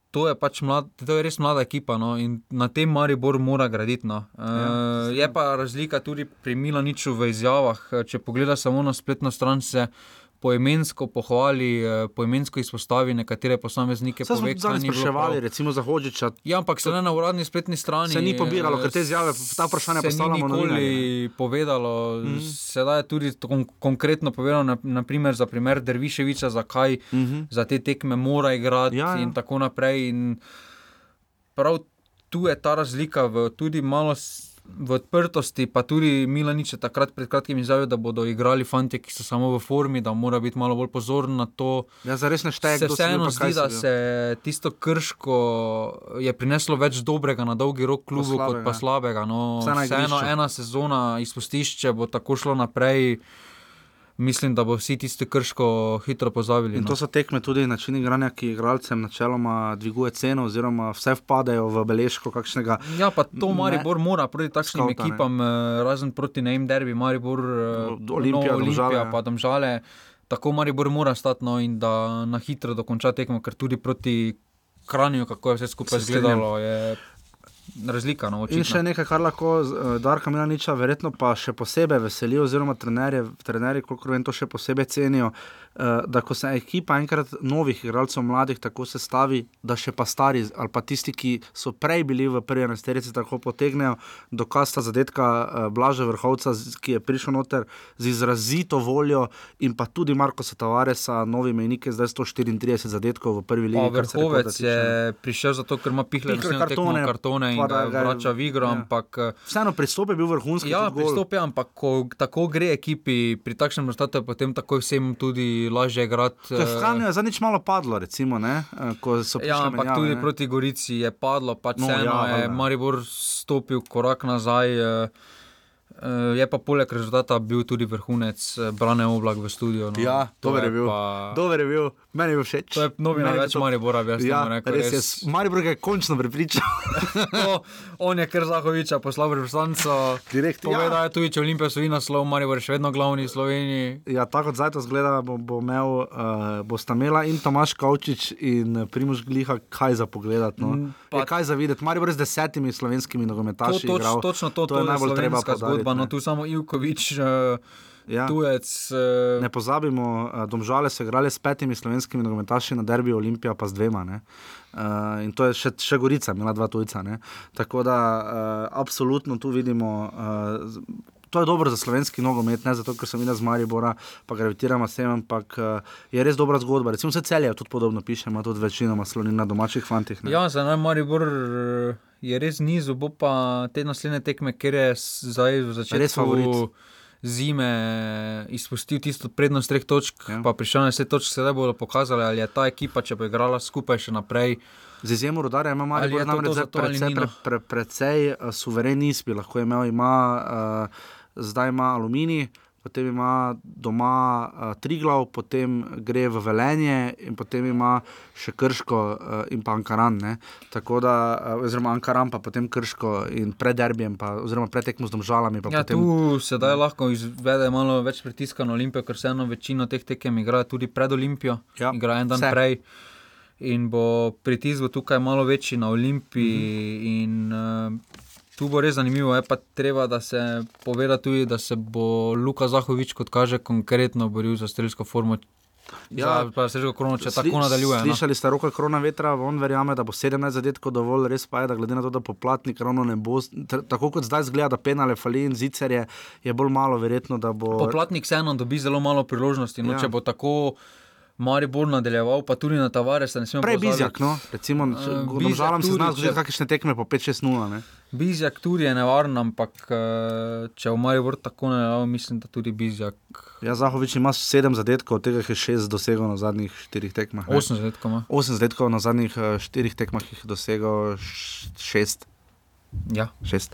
To je, pač mlad, to je res mlada ekipa no, in na tem Maribor mora graditi. No. E, je pa razlika tudi pri Milaniču v izjavah. Če pogledaš samo na spletno stran, se poimensko pohvali, eh, poimensko izpostavi nekatere posameznike. Saj smo pove, ni bilo spraševali, recimo za Hočiča. Ja, ampak se ne na uradni spletni strani. Se ni pobiralo, ker te izjave, ta vprašanja postavljamo nikoli novinarjem, povedalo. Mhm. Sedaj je tudi kon konkretno povedano, na, naprimer za primer Derviševiča, zakaj Mhm. za te tekme mora igrati Ja, ja. in tako naprej. In prav tu je ta razlika, v, tudi malo v odprtosti, pa tudi Milanič je takrat pred kratkim izjavil, da bodo igrali fanti, ki so samo v formi, da mora biti malo bolj pozoren na to. Ja, zares ne šteje, vseeno pa zdi, da se tisto krško je prineslo več dobrega na dolgi rok klubu, kot slabega. pa slabega. No, vseeno ena sezona izpustišče bo tako šlo naprej. Mislim, da bo vsi tisti krško hitro pozabili. In no. to so tekme tudi način igranja, ki igralcem načeloma dviguje ceno, oziroma vse vpadajo v beležko kakšnega. Ja, pa to Maribor mora proti takšnim skauta, ne. ekipam, eh, razen proti Naim Derbi, Maribor, eh, Olimpija, no, Domžale, Olimpija ja. pa Domžale. Tako Maribor mora stati no, in da na hitro dokonča tekmo, ker tudi proti Kranju, kako je vse skupaj izgledalo, je razlika. No, In očitno. še nekaj, kar lahko uh, Darka Milaniča verjetno pa še posebej veseli, oziroma trenerje, trenerji, koliko vem, to še posebej cenijo, uh, da ko se ekipa enkrat novih igralcev, mladih, tako sestavi, da še pa stari ali pa tisti, ki so prej bili v prvi enesterici, tako potegnejo do kasta zadetka uh, Blaža Vrhovca, ki je prišel noter z izrazito voljo in pa tudi Marko Satavaresa, novi mejnike, zdaj 134 zadetkov v prvi ligi. Se Vrhovec je prišel zato, ker ima pihle Pihle kartone, kartone, kartone in ga je- vrača v igro. ja. Ampak, eh, Vseeno pristop je bil vrhunski. Ja, pristop je, ampak ko tako gre ekipi pri takšnem rezultatu, je potem takoj vsem tudi lažje igrati. Ker eh, v Hanju je zadnjič malo padlo, recimo, ne, eh, ko so prišle Ja, ampak menjave, tudi ne. proti Gorici je padlo, pač No, ja, je. Maribor stopil korak nazaj. eh, Je pa poleg rezultata bil tudi vrhunec eh, Brane Oblak v studiu. No. Ja, To dober je bil. Pa... Dober je bil, meni je bil všeč. To je novi največ to- Maribora, bi jaz ja, temu rekel. Res je, Maribor ga je končno prepričal. to, on je kar Zahoviča poslal reprezentanco. Direkt, ja. Povedal je tudi, če Olimpija slovi naslov, Maribor je še vedno glavni v Sloveniji. Ja, tako zdaj to zgleda, bo, bo imel, uh, bosta imela in Tomaš Kavčič in Primož Gliha kaj za pogled. No. Mm, Pa, kaj za videti, Maribor z desetimi slovenskimi To, nogometaši. toč, igral. točno to, to je najbolj treba poudariti. Zgodba. No, tu samo Ivkovič, uh, Ja. tujec. Uh, Ne pozabimo, uh, Domžale so igrali s petimi slovenskimi nogometaši na derbi Olimpija, pa z dvema. Ne? Uh, in to je še, še Gorica, imela dva tujca. Ne? Tako da uh, absolutno tu vidimo. Uh, To je dobro za slovenski nogomet, ne zato, ker sem videl z Maribora, pa gravitiramo sem, ampak uh, je res dobra zgodba. Recimo vse celje tudi podobno piše, ima tudi večinoma sloni na domačih fantih. Ne? Ja, za nami Maribor eh, je res nizu, bo pa te naslednje tekme, ker je zdaj v začetku zime izpustil tisto prednost treh točk, ja. pa prišel na deset točk, sedaj bodo pokazali, ali je ta ekipa, če bo igrala skupaj še naprej. Z izjemo rodarja ima Maribor je namreč za to ali precej, ni, pre, no? pre, precej uh, suveren niz bi lahko imel. Ima, uh, zdaj ima aluminij, potem ima doma uh, Triglav, potem gre v Velenje in potem ima še Krško uh, in pa Ankaran. Ne? Tako da, uh, oziroma Ankaran pa potem Krško in pred derbijem, pa, oziroma pred tekmo z domžalami. Ja, potem, tu sedaj lahko izvede malo več pritiska na Olimpijo, ker vseeno večino teh tekem igra tudi pred Olimpijo, Ja, igra en dan vse. prej. In bo pritisk tukaj malo večji na Olimpiji. Mhm. In, uh, tu bo res zanimivo. Je pa treba, da se poveda tudi, da se bo Luka Zahovič, kot kaže, konkretno boril za strelsko formo. Ja, za, za strelsko krono, če Sli- tako nadaljuje. no. Slišali ste roka korona vetra, on verjame, da bo 17 zadetkov dovolj, res pa je, da glede na to, da poplatnik ravno ne bo, tako kot zdaj zgleda, da penale fali in zicer je, je bolj malo verjetno, da bo. Poplatnik vseeno dobi zelo malo priložnosti. No, ja. Če bo tako Maribor nadaljeval, pa tudi na Tavares, ne smemo Prej pozabiti. Bizjak, no, recimo, Eh, Bizjak domžalam se tudi, zna zgoditi če- kakšne tekme po 5-6-0. ne. Bizjak tudi je nevaren, ampak eh, če v Maribor tako ne dal, mislim, da tudi Bizjak. Ja, Zahovič ima 7 zadetkov, od tega je 6 dosegel na zadnjih 4 tekmah. ne. Osem zadetkov ima. 8 zadetkov na zadnjih 4 tekmah jih je dosegel 6. Ja. Šest.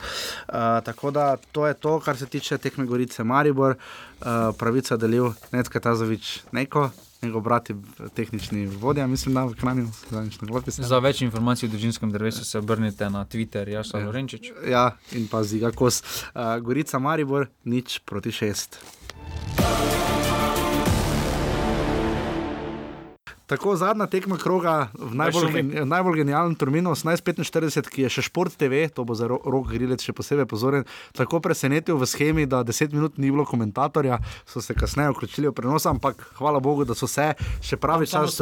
Uh, tako da to je to, kar se tiče tekme Gorice Maribor, uh, pravica delil Necka Tazovič neko, njegov brat je tehnični vodja, mislim, da v Kranju, sem. Za več informacij o družinskem drevesu se obrnite na Twitter, Jasa ja. Lorenčič. Ja, in pa ziga kos. Uh, Gorica Maribor, nič proti šest. Tako zadnja tekma kroga v najbolj, gen, najbolj genialnem terminu, 18:45, ki je še šport TV, to bo za Ro- rok grilec še posebej pozoren, tako presenetil v schemi, da 10 minut ni bilo komentatorja, so se kasneje vključili v prenos, ampak hvala Bogu, da so se še pravi čas,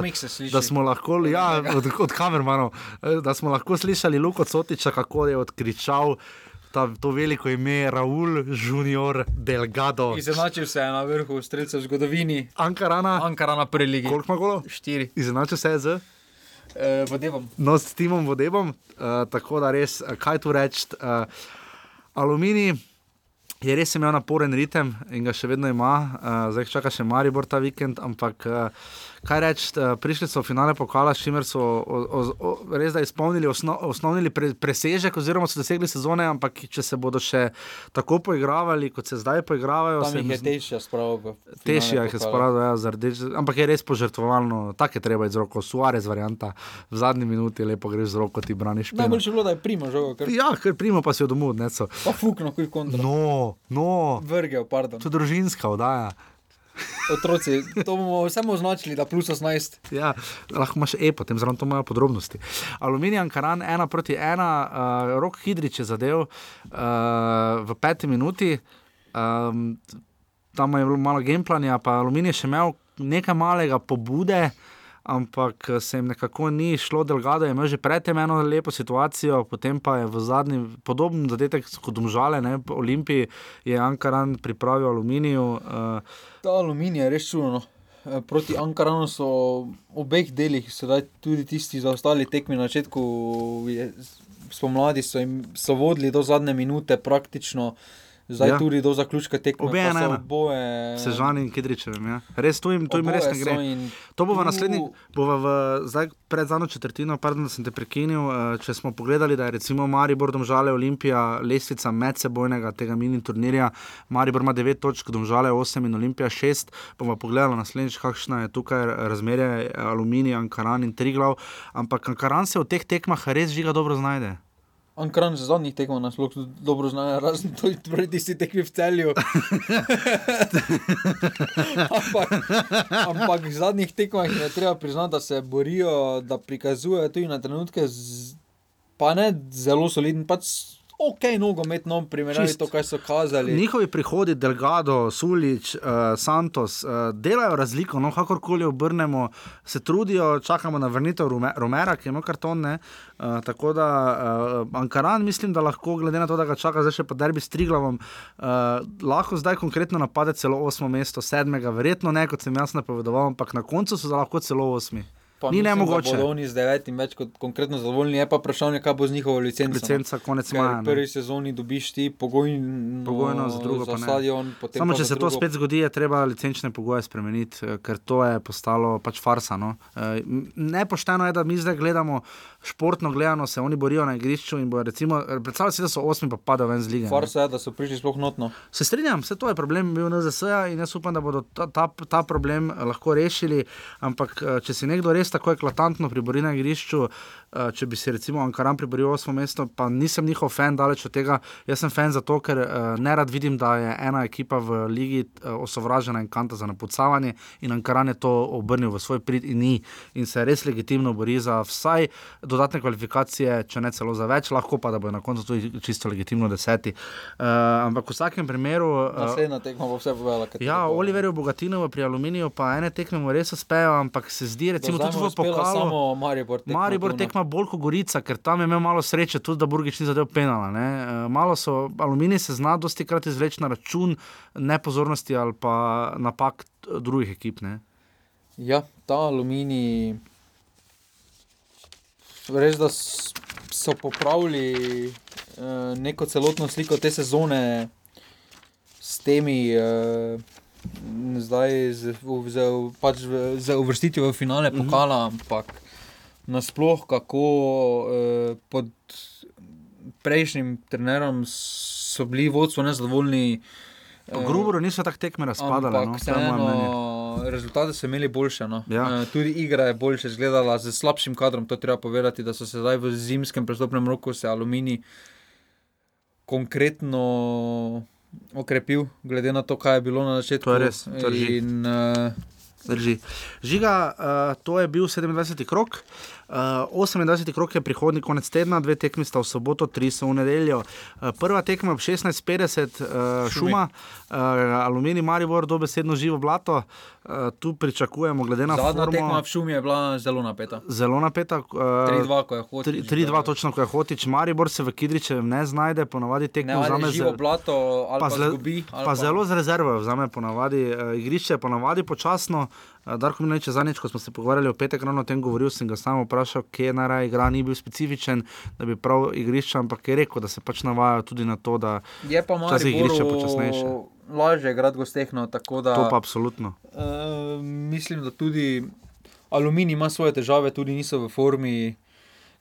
da smo lahko, ja, od, od kamermanov, eh, da smo lahko slišali Luko Cotiča, kako je odkričal. Ta, to veliko ime Raul Junior Delgado. Izenačil se je na vrhu streljcev v zgodovini. Ankarana. Ankarana prvi ligi. Koliko ima golo? Štiri. Izenačil se je z? E, Vodevom. No, s Timom Vodebom, uh, tako da res, eh, kaj tu reči. Uh, aluminij je res imel naporen ritem in ga še vedno ima, uh, zdaj čaka še Maribor ta vikend, ampak uh, kaj reči, uh, prišli so v finale pokala, s čimer so o, o, o, res da izpolnili osno, osnovni pre, presežek, oziroma so dosegli sezone, ampak če se bodo še tako poigravali, kot se zdaj poigravajo, se jih mi je težja spravo. Težje jih je spraviti, ja, ampak je res požrtvovalno, tako je treba iz roko, suarez varianta, v zadnji minuti lepo greš z roko, ti braniš. Najboljše je bilo, da je prima žoga. Ker... Ja, ker primo pa si od domu odnesel. Pa fukno, kuj kontra. No, no. Vrgel, pardon. To je družinska oddaja. Otroci, to bomo samo označili, da plus 18. Ja, lahko imaš e, potem zraven to imajo podrobnosti. Aluminij, Ankaran, ena proti ena, uh, rok Hidrič je zadev uh, v peti minuti. Um, tam je bilo malo gameplanja, pa Aluminij je še imel nekaj malega pobude. Ampak eh, se jim nekako ni šlo, Delgado je imel že predtem eno lepo situacijo, potem pa je v zadnji, podoben zadetek kot domžale, ne, po Olimpiji je Ankaran pripravil aluminiju. Uh, Ta aluminij je res čudno. no. Eh, Proti Ankaranu so v obeh delih, sedaj tudi tisti zaostali tekmi na začetku, je, spomladi so jim so vodili do zadnje minute, praktično, zdaj Ja. tudi do zaključka tekme. Obe so ena. Oboje, Sežani in Kidričevem. Ja. Res to jim, to jim res ne gre. in To bo v naslednji, bo v, zdaj pred zadnjo četrtino, pardon, da sem te prekinil. eh, Če smo pogledali, da je recimo Maribor, Domžale, Olimpija, lestvica medsebojnega tega mini turnirja, Maribor ima 9 točk, Domžale 8 in Olimpija 6. Bomo pogledali naslednjič, kakšno je tukaj razmerje Aluminij, Ankaran in Triglav. Ampak Ankaran se v teh tekmah res žiga dobro znajde. Ankaran se zadnjih tekmov nasploh dobro zna, razen to, proti tisti tekmi v celju. ampak, ampak v zadnjih tekmah je treba priznati, da se borijo, da prikazujejo tudi na trenutke, z, pa ne zelo soliden, pač ok, nogomet, no, primerjavi Čist. to, kaj so kazali. Njihovi prihodi, Delgado, Sulič, uh, Santos, uh, delajo razliko, no, kakorkoli obrnemo, se trudijo, čakamo na vrnitev Rume, Romera, ki ima karton. Ne, uh, tako da uh, Ankaran, mislim, da lahko, glede na to, da ga čaka zdaj še pa derbi s Triglavom, uh, lahko zdaj konkretno napade celo osmo mesto, sedmega, verjetno ne, kot sem jaz napovedoval, ampak na koncu so lahko celo osmi. Ni nemogoče. oni z devetim več kot konkretno zadovoljni, je pa vprašanje, kaj bo z njihovo licenco. no. Licenca konec maja. V prvi sezoni dobiš ti pogojno, Pogojno, za drugo za stadion. Samo če se to drugo- spet zgodi, je treba licenčne pogoje spremeniti, eh, ker to je postalo pač farsa. No? Eh, Nepošteno je, da mi zdaj gledamo, športno gledano se oni borijo na igrišču in bojo, recimo, eh, predstavljaj si, da so osmi, pa padajo ven z lige. Farsa je, da so prišli sploh notno. Se strinjam, vse to je problem bil NZS-ja in jaz upam, da bodo ta, ta, ta problem lahko rešili. Ampak če si nekdo res tako eklatantno pribori na igrišču, če bi si recimo Ankaran priboril osmo mesto, pa nisem njihov fan, daleč od tega. Jaz sem fan zato, ker eh, ne rad vidim, da je ena ekipa v ligi eh, osovražena in kanta za napucavanje in Ankaran je to obrnil v svoj prid in ni in se res legitimno bori za vsaj dodatne kvalifikacije, če ne celo za več, lahko pa da bo na koncu tudi čisto legitimno deseti. Uh, ampak v vsakem primeru. Uh, Naslednja tekma bo vse povedala. Ja, Oliverju Bogatinovu pri Aluminiju pa ene tekme mu res uspejo, ampak se zdi, recimo, tudi v pokalu. Maribor tekma. Maribor tu, tekma bolj kot Gorica, ker tam je imel malo sreče, tudi da Burgič ni zadev penala. Ne? Eh, Malo so, aluminij se zna dosti krat izvleči na račun nepozornosti ali pa napak eh, drugih ekip. Ne? Ja, ta aluminij. Res, da so popravili uh, neko celotno sliko te sezone s temi, uh, zdaj z, z, pač z uvrstitvijo v finale Mhm. pokala, ampak nasploh kako uh, pod prejšnjim trenerom so bili vodstvo nezadovoljni. Po Gruboru niso tako tekme razpadale. No? Je vseeno, rezultate so imeli boljše. No. Ja. Uh, tudi igra je boljše izgledala, z slabšim kadrom. To je treba povedati, da so se zdaj v zimskem prestopnem roku se aluminij konkretno okrepil, glede na to, kaj je bilo na začetku. To je res, to drži. In, uh, Drži. Žiga, uh, to je bil 27. krok. Uh, 28. krok je prihodnji konec tedna, dve tekmi sta v soboto, tri so v nedeljo. Uh, prva tekma ob 16:50, uh, šuma, uh, aluminij, Maribor, dobesedno živo blato. Uh, tu pričakujemo, glede na Zadnja formo, tekma v šumi je bila zelo napeta. zelo napeta. Uh, 3-2, ko je Hotić 3-2, točno ko je hotič. Maribor se v Kidričevem ne znajde, ponavadi tekmo vzame ali živo z- blato, ali pa, zle- zgubi. ali pa zelo z rezervo vzame ponavadi. Uh, igrišče je ponavadi počasno. Darko Mlinč, zadnjič, ko smo se pogovarjali o petek, ravno o tem govoril, sem ga samo vprašal, kje naj igra, ni bil specifičen, da bi prav igrišče, ampak je rekel, da se pač navajajo tudi na to, da Je pa včasih igrišče Mariboru počasnejše. lažje igrati gostehno, tako da... To pa absolutno. Uh, mislim, da tudi Aluminij ima svoje težave, tudi niso v formi.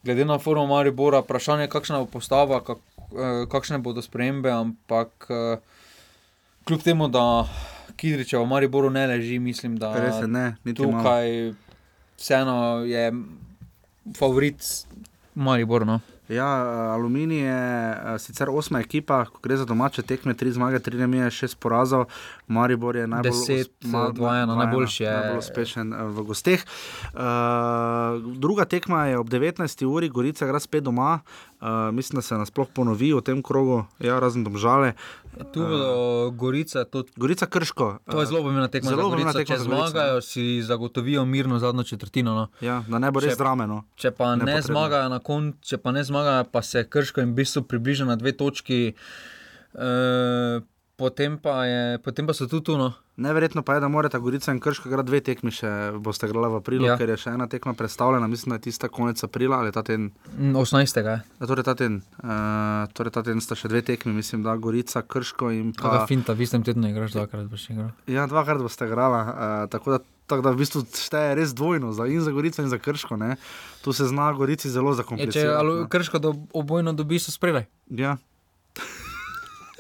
Glede na formo Maribora, vprašanje je, kakšna bo postava, kak, uh, kakšne bodo spremembe, ampak uh, kljub temu, da Kidriča v Mariboru ne leži, mislim, da Res je, ne, niti malo. tukaj vseeno je favorit Maribor. No. Ja, Aluminij je eh, sicer osma ekipa, ko gre za domače tekme, tri zmage, tri remije, šest porazov. Maribor je najbolj Deset, us- ma- dva ena, dva najboljši je- Najbolj uspešen eh, v gosteh. Uh, druga tekma je ob 19. uri, Gorica igra spet doma. Uh, mislim, da se nasploh ponovi v tem krogu, ja, razen domžale. Tu bodo Gorica, to, Gorica Krško. to je zelo pomembna tekma. Zelo pomembna tekma Če zmagajo, si zagotovijo mirno zadnjo četrtino. No. Ja, da ne bo res Če- drame. No. Če pa ne Nepotrebno. zmagajo na koncu, če pa ne zmagajo, pa se krško in v bistvu približa na dve točki, e, potem, pa je, potem pa so tu tu. No. Neverjetno pa je, da morata Gorica in Krško igrati dve tekmi, še boste igrali v aprilu, ja. Ja. ker je še ena tekma predstavljena, mislim, da je tista konec aprila ali ta teden. Mm, 18. je. Ja, torej, ta teden, uh, torej ta teden sta še dve tekmi, mislim, da Gorica, Krško in pa. finta, v istem tednu igraš dvakrat, boš igral. Ja, dvakrat boste igrala, uh, tako da, tako da v bistvu šteje res dvojno, za in za Gorico in za Krško. Ne? Tu se zna Gorici zelo Je, če zakomplicirati. alu, no. krško do, obojno dobi, so spredaj. Ja.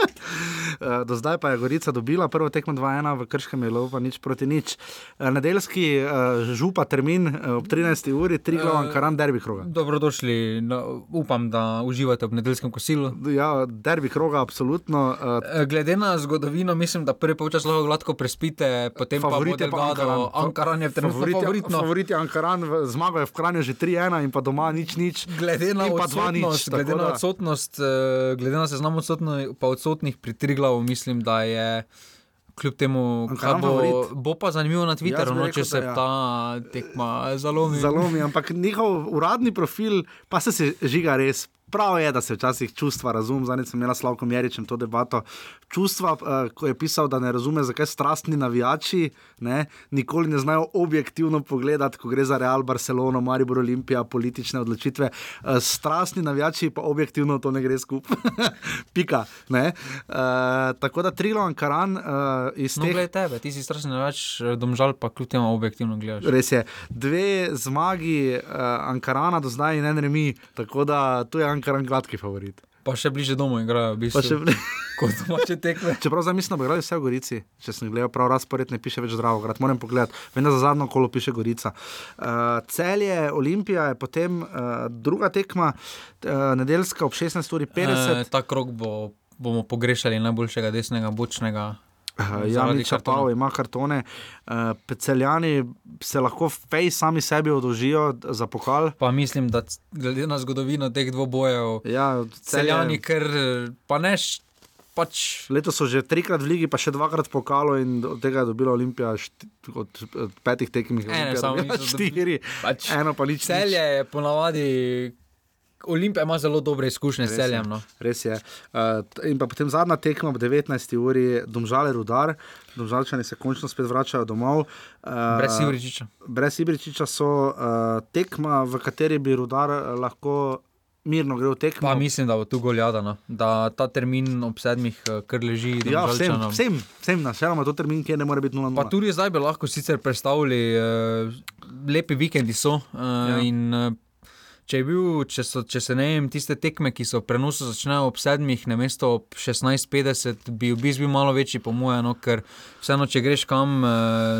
Eh, Do zdaj pa je Gorica dobila prvo tekmo 2-1, v Krškem je pa nič proti nič. Eh, Nedeljski eh, župa termin ob 13. uri, tri glavan, karan derbi kroga. Dobrodošli, no, upam, da uživate ob nedeljskem kosilu. Ja, derbi kroga, absolutno. Glede na zgodovino, mislim, da prvi polčas lahko gladko prespite, potem Favorit pa bo Delgado. Ankaran je trenutno favorit. favorit. no. Favorit je Ankaran, zmagal je v Kranju že 3-1 in pa doma nič nič. Glede na in pa 2-0. odsotnost, glede na odsotnost, glede na seznam odsotno, pa odsotnih pri Triglavu, mislim, da je kljub temu, kaj bo, favorit. bo pa zanimivo na bi no, če se da ja. ta tekma zalomi. Zalomi, ampak njihov uradni profil pa se, se žiga res. Prav je, da se včasih čustva razumem. Zdaj sem imela s Slavkom Jeričem to debato. Čustva, uh, ko je pisal, da ne razume, zakaj strastni navijači ne, nikoli ne znajo objektivno pogledati, ko gre za Real Barcelono, Maribor Olimpija, politične odločitve. Uh, strastni navijači pa objektivno to ne gre skupaj. Pika. Ne. Uh, tako da Trilo Ankaran uh, iz No, teh. gled tebe, ti si strašno več domžal, pa kljub temu objektivno gledaš. Res je. Dve zmagi uh, Ankarana do zdaj in en remi, tako da tu je Ankaran gladki favorit. Pa še bliže domov igrajo, v Pa še bistvu. Kot domače tekme. Čeprav zdaj mislim, da bo igrali vse v Gorici, če sem gledal prav razpored, ne piše več zdravo, grad moram pogledati. Vem, da za zadnjo kolo piše Gorica. Uh, celje, Olimpija je potem uh, druga tekma, uh, nedeljska ob 16.50. E, ta krok bo, bomo pogrešali najboljšega desnega bočnega. Uh, Jani Čapao kartona. ima kartone, uh, celjani se lahko fej sami sebi odložijo za pokal. Pa mislim, da glede na zgodovino teh dvobojev, Ja, celjani, ker pa ne. š- Pač, Letos so že trikrat v ligi, pa še dvakrat pokalo, in od tega je dobila Olimpija šti, od, od petih Ene Olimpija samo štiri, Pač, eno pa nič. celje je ponavadi. Olimpija ima zelo dobre izkušnje s Res je, celjem. No. Res je. Uh, in potem zadnja tekma ob 19. uri, Domžale Rudar, Domžalčani se končno spet vračajo domov. Uh, Brez Ibričiča. Brez Ibričiča so uh, tekma, v kateri bi Rudar lahko mirno grel tekmo. Pa mislim, da bo tu goljadano, da ta termin ob sedmih kar leži. Ja, vsem, vsem, vsem načeloma to termin, kjer ne more biti 0-0. Pa tudi zdaj bi lahko sicer predstavili, uh, lepi vikendi so. Uh, ja. in, uh, Če, bil, če, so, če se ne vem, tiste tekme, ki so v prenosu začnejo ob sedmih, na mesto ob 16:50, bi v bistvu bil malo večji, po mojem, no, ker vseeno, če greš kam eh,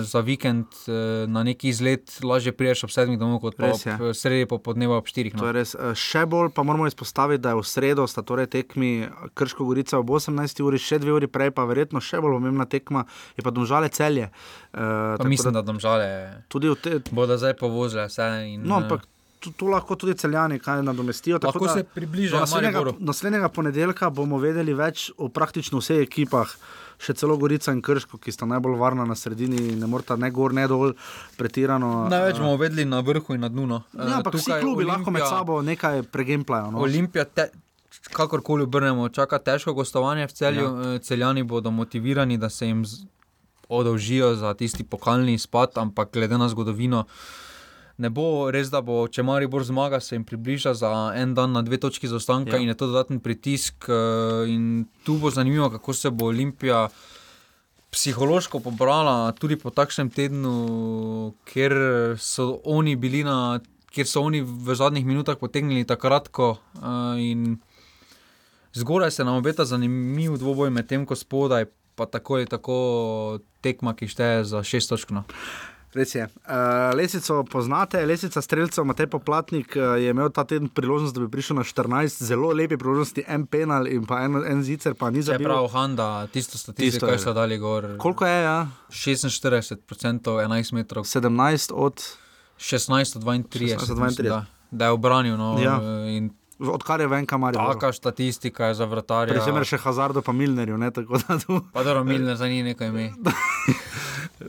za vikend eh, na neki izlet, lažje priješ ob sedmih domov, kot pa Res je. ob sredi popoldneva ob štirih. To je No. res. Eh, Še bolj pa moramo izpostaviti, da je v sredo sta torej tekmi Krško Gorica ob 18. uri, še dve uri prej, pa verjetno še bolj pomembna tekma, je pa domžale celje. Pa mislim, da domžale tudi te, bodo zdaj povozile vse. In, No, eh, ampak tu lahko tudi celjani kaj nadomestijo. tako Lahko da se približajo naslednjega, naslednjega ponedeljka bomo vedeli več o praktično vseh ekipah. Še celo Gorica in Krško, ki sta najbolj varna na sredini, ne morata ne gor, ne dol, pretirano. Največ eh, bomo vedeli na vrhu in na dnu. No. Ja, ampak vsi Tukaj klubi lahko med Olimpija- sabo nekaj pregemplajo. No. Olimpija, te, kakorkoli obrnemo, čaka težko gostovanje v celju. Ja. Celjani bodo motivirani, da se jim odolžijo za tisti pokalni izpad, ampak glede na zgodovino. Ne bo res, da bo, če Maribor zmaga, se jim približa za en dan na dve točki zaostanka Ja. in je to dodaten pritisk. eh, In tu bo zanimivo, kako se bo Olimpija psihološko pobrala, tudi po takšnem tednu, kjer so oni bili na. Ker so oni v zadnjih minutah potegnili tako kratko, uh, in zgoraj se nam obeta zanimiv dvoboj, medtem ko spodaj pa tako ali tako tekma, ki šteje za šest točk. No. Res je. Uh, lesico poznate, lesica streljcev, Matej Poplatnik uh, je imel ta teden priložnost, da bi prišel na 14 zelo lepe priložnosti, en penal in pa en, en zicer, pa ni Če zabil. prav Honda, tisto statistiko, kaj so dali gor. Koliko je, ja? 46%, 11 metrov. 17 od 16 od 32. 16 od mislim, 32. Da, da je obranil. No, Ja. in Odkar je ven kamar. Taka statistika je za vratarja. Pri čemer še Hazardo pa Milnerju, ne tako da tu. Pa dobro, Milner za njih nekaj ime.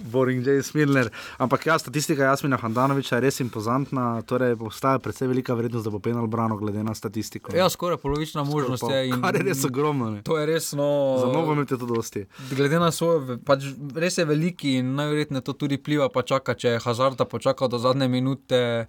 Boring James Milner. Ampak ja, statistika Jasmina Handanoviča je res impozantna, torej obstaja predvsej velika verjetnost, da bo penal brano glede na statistiko. Ja, skoraj polovična možnost pa- je. in- kar je res ogromno, ne. To je res, no. Za nogomet je to dosti. Glede na svoje, pač res je veliki in najverjetneje to tudi pliva, pa čaka, če je Hazarda počakal do zadnje minute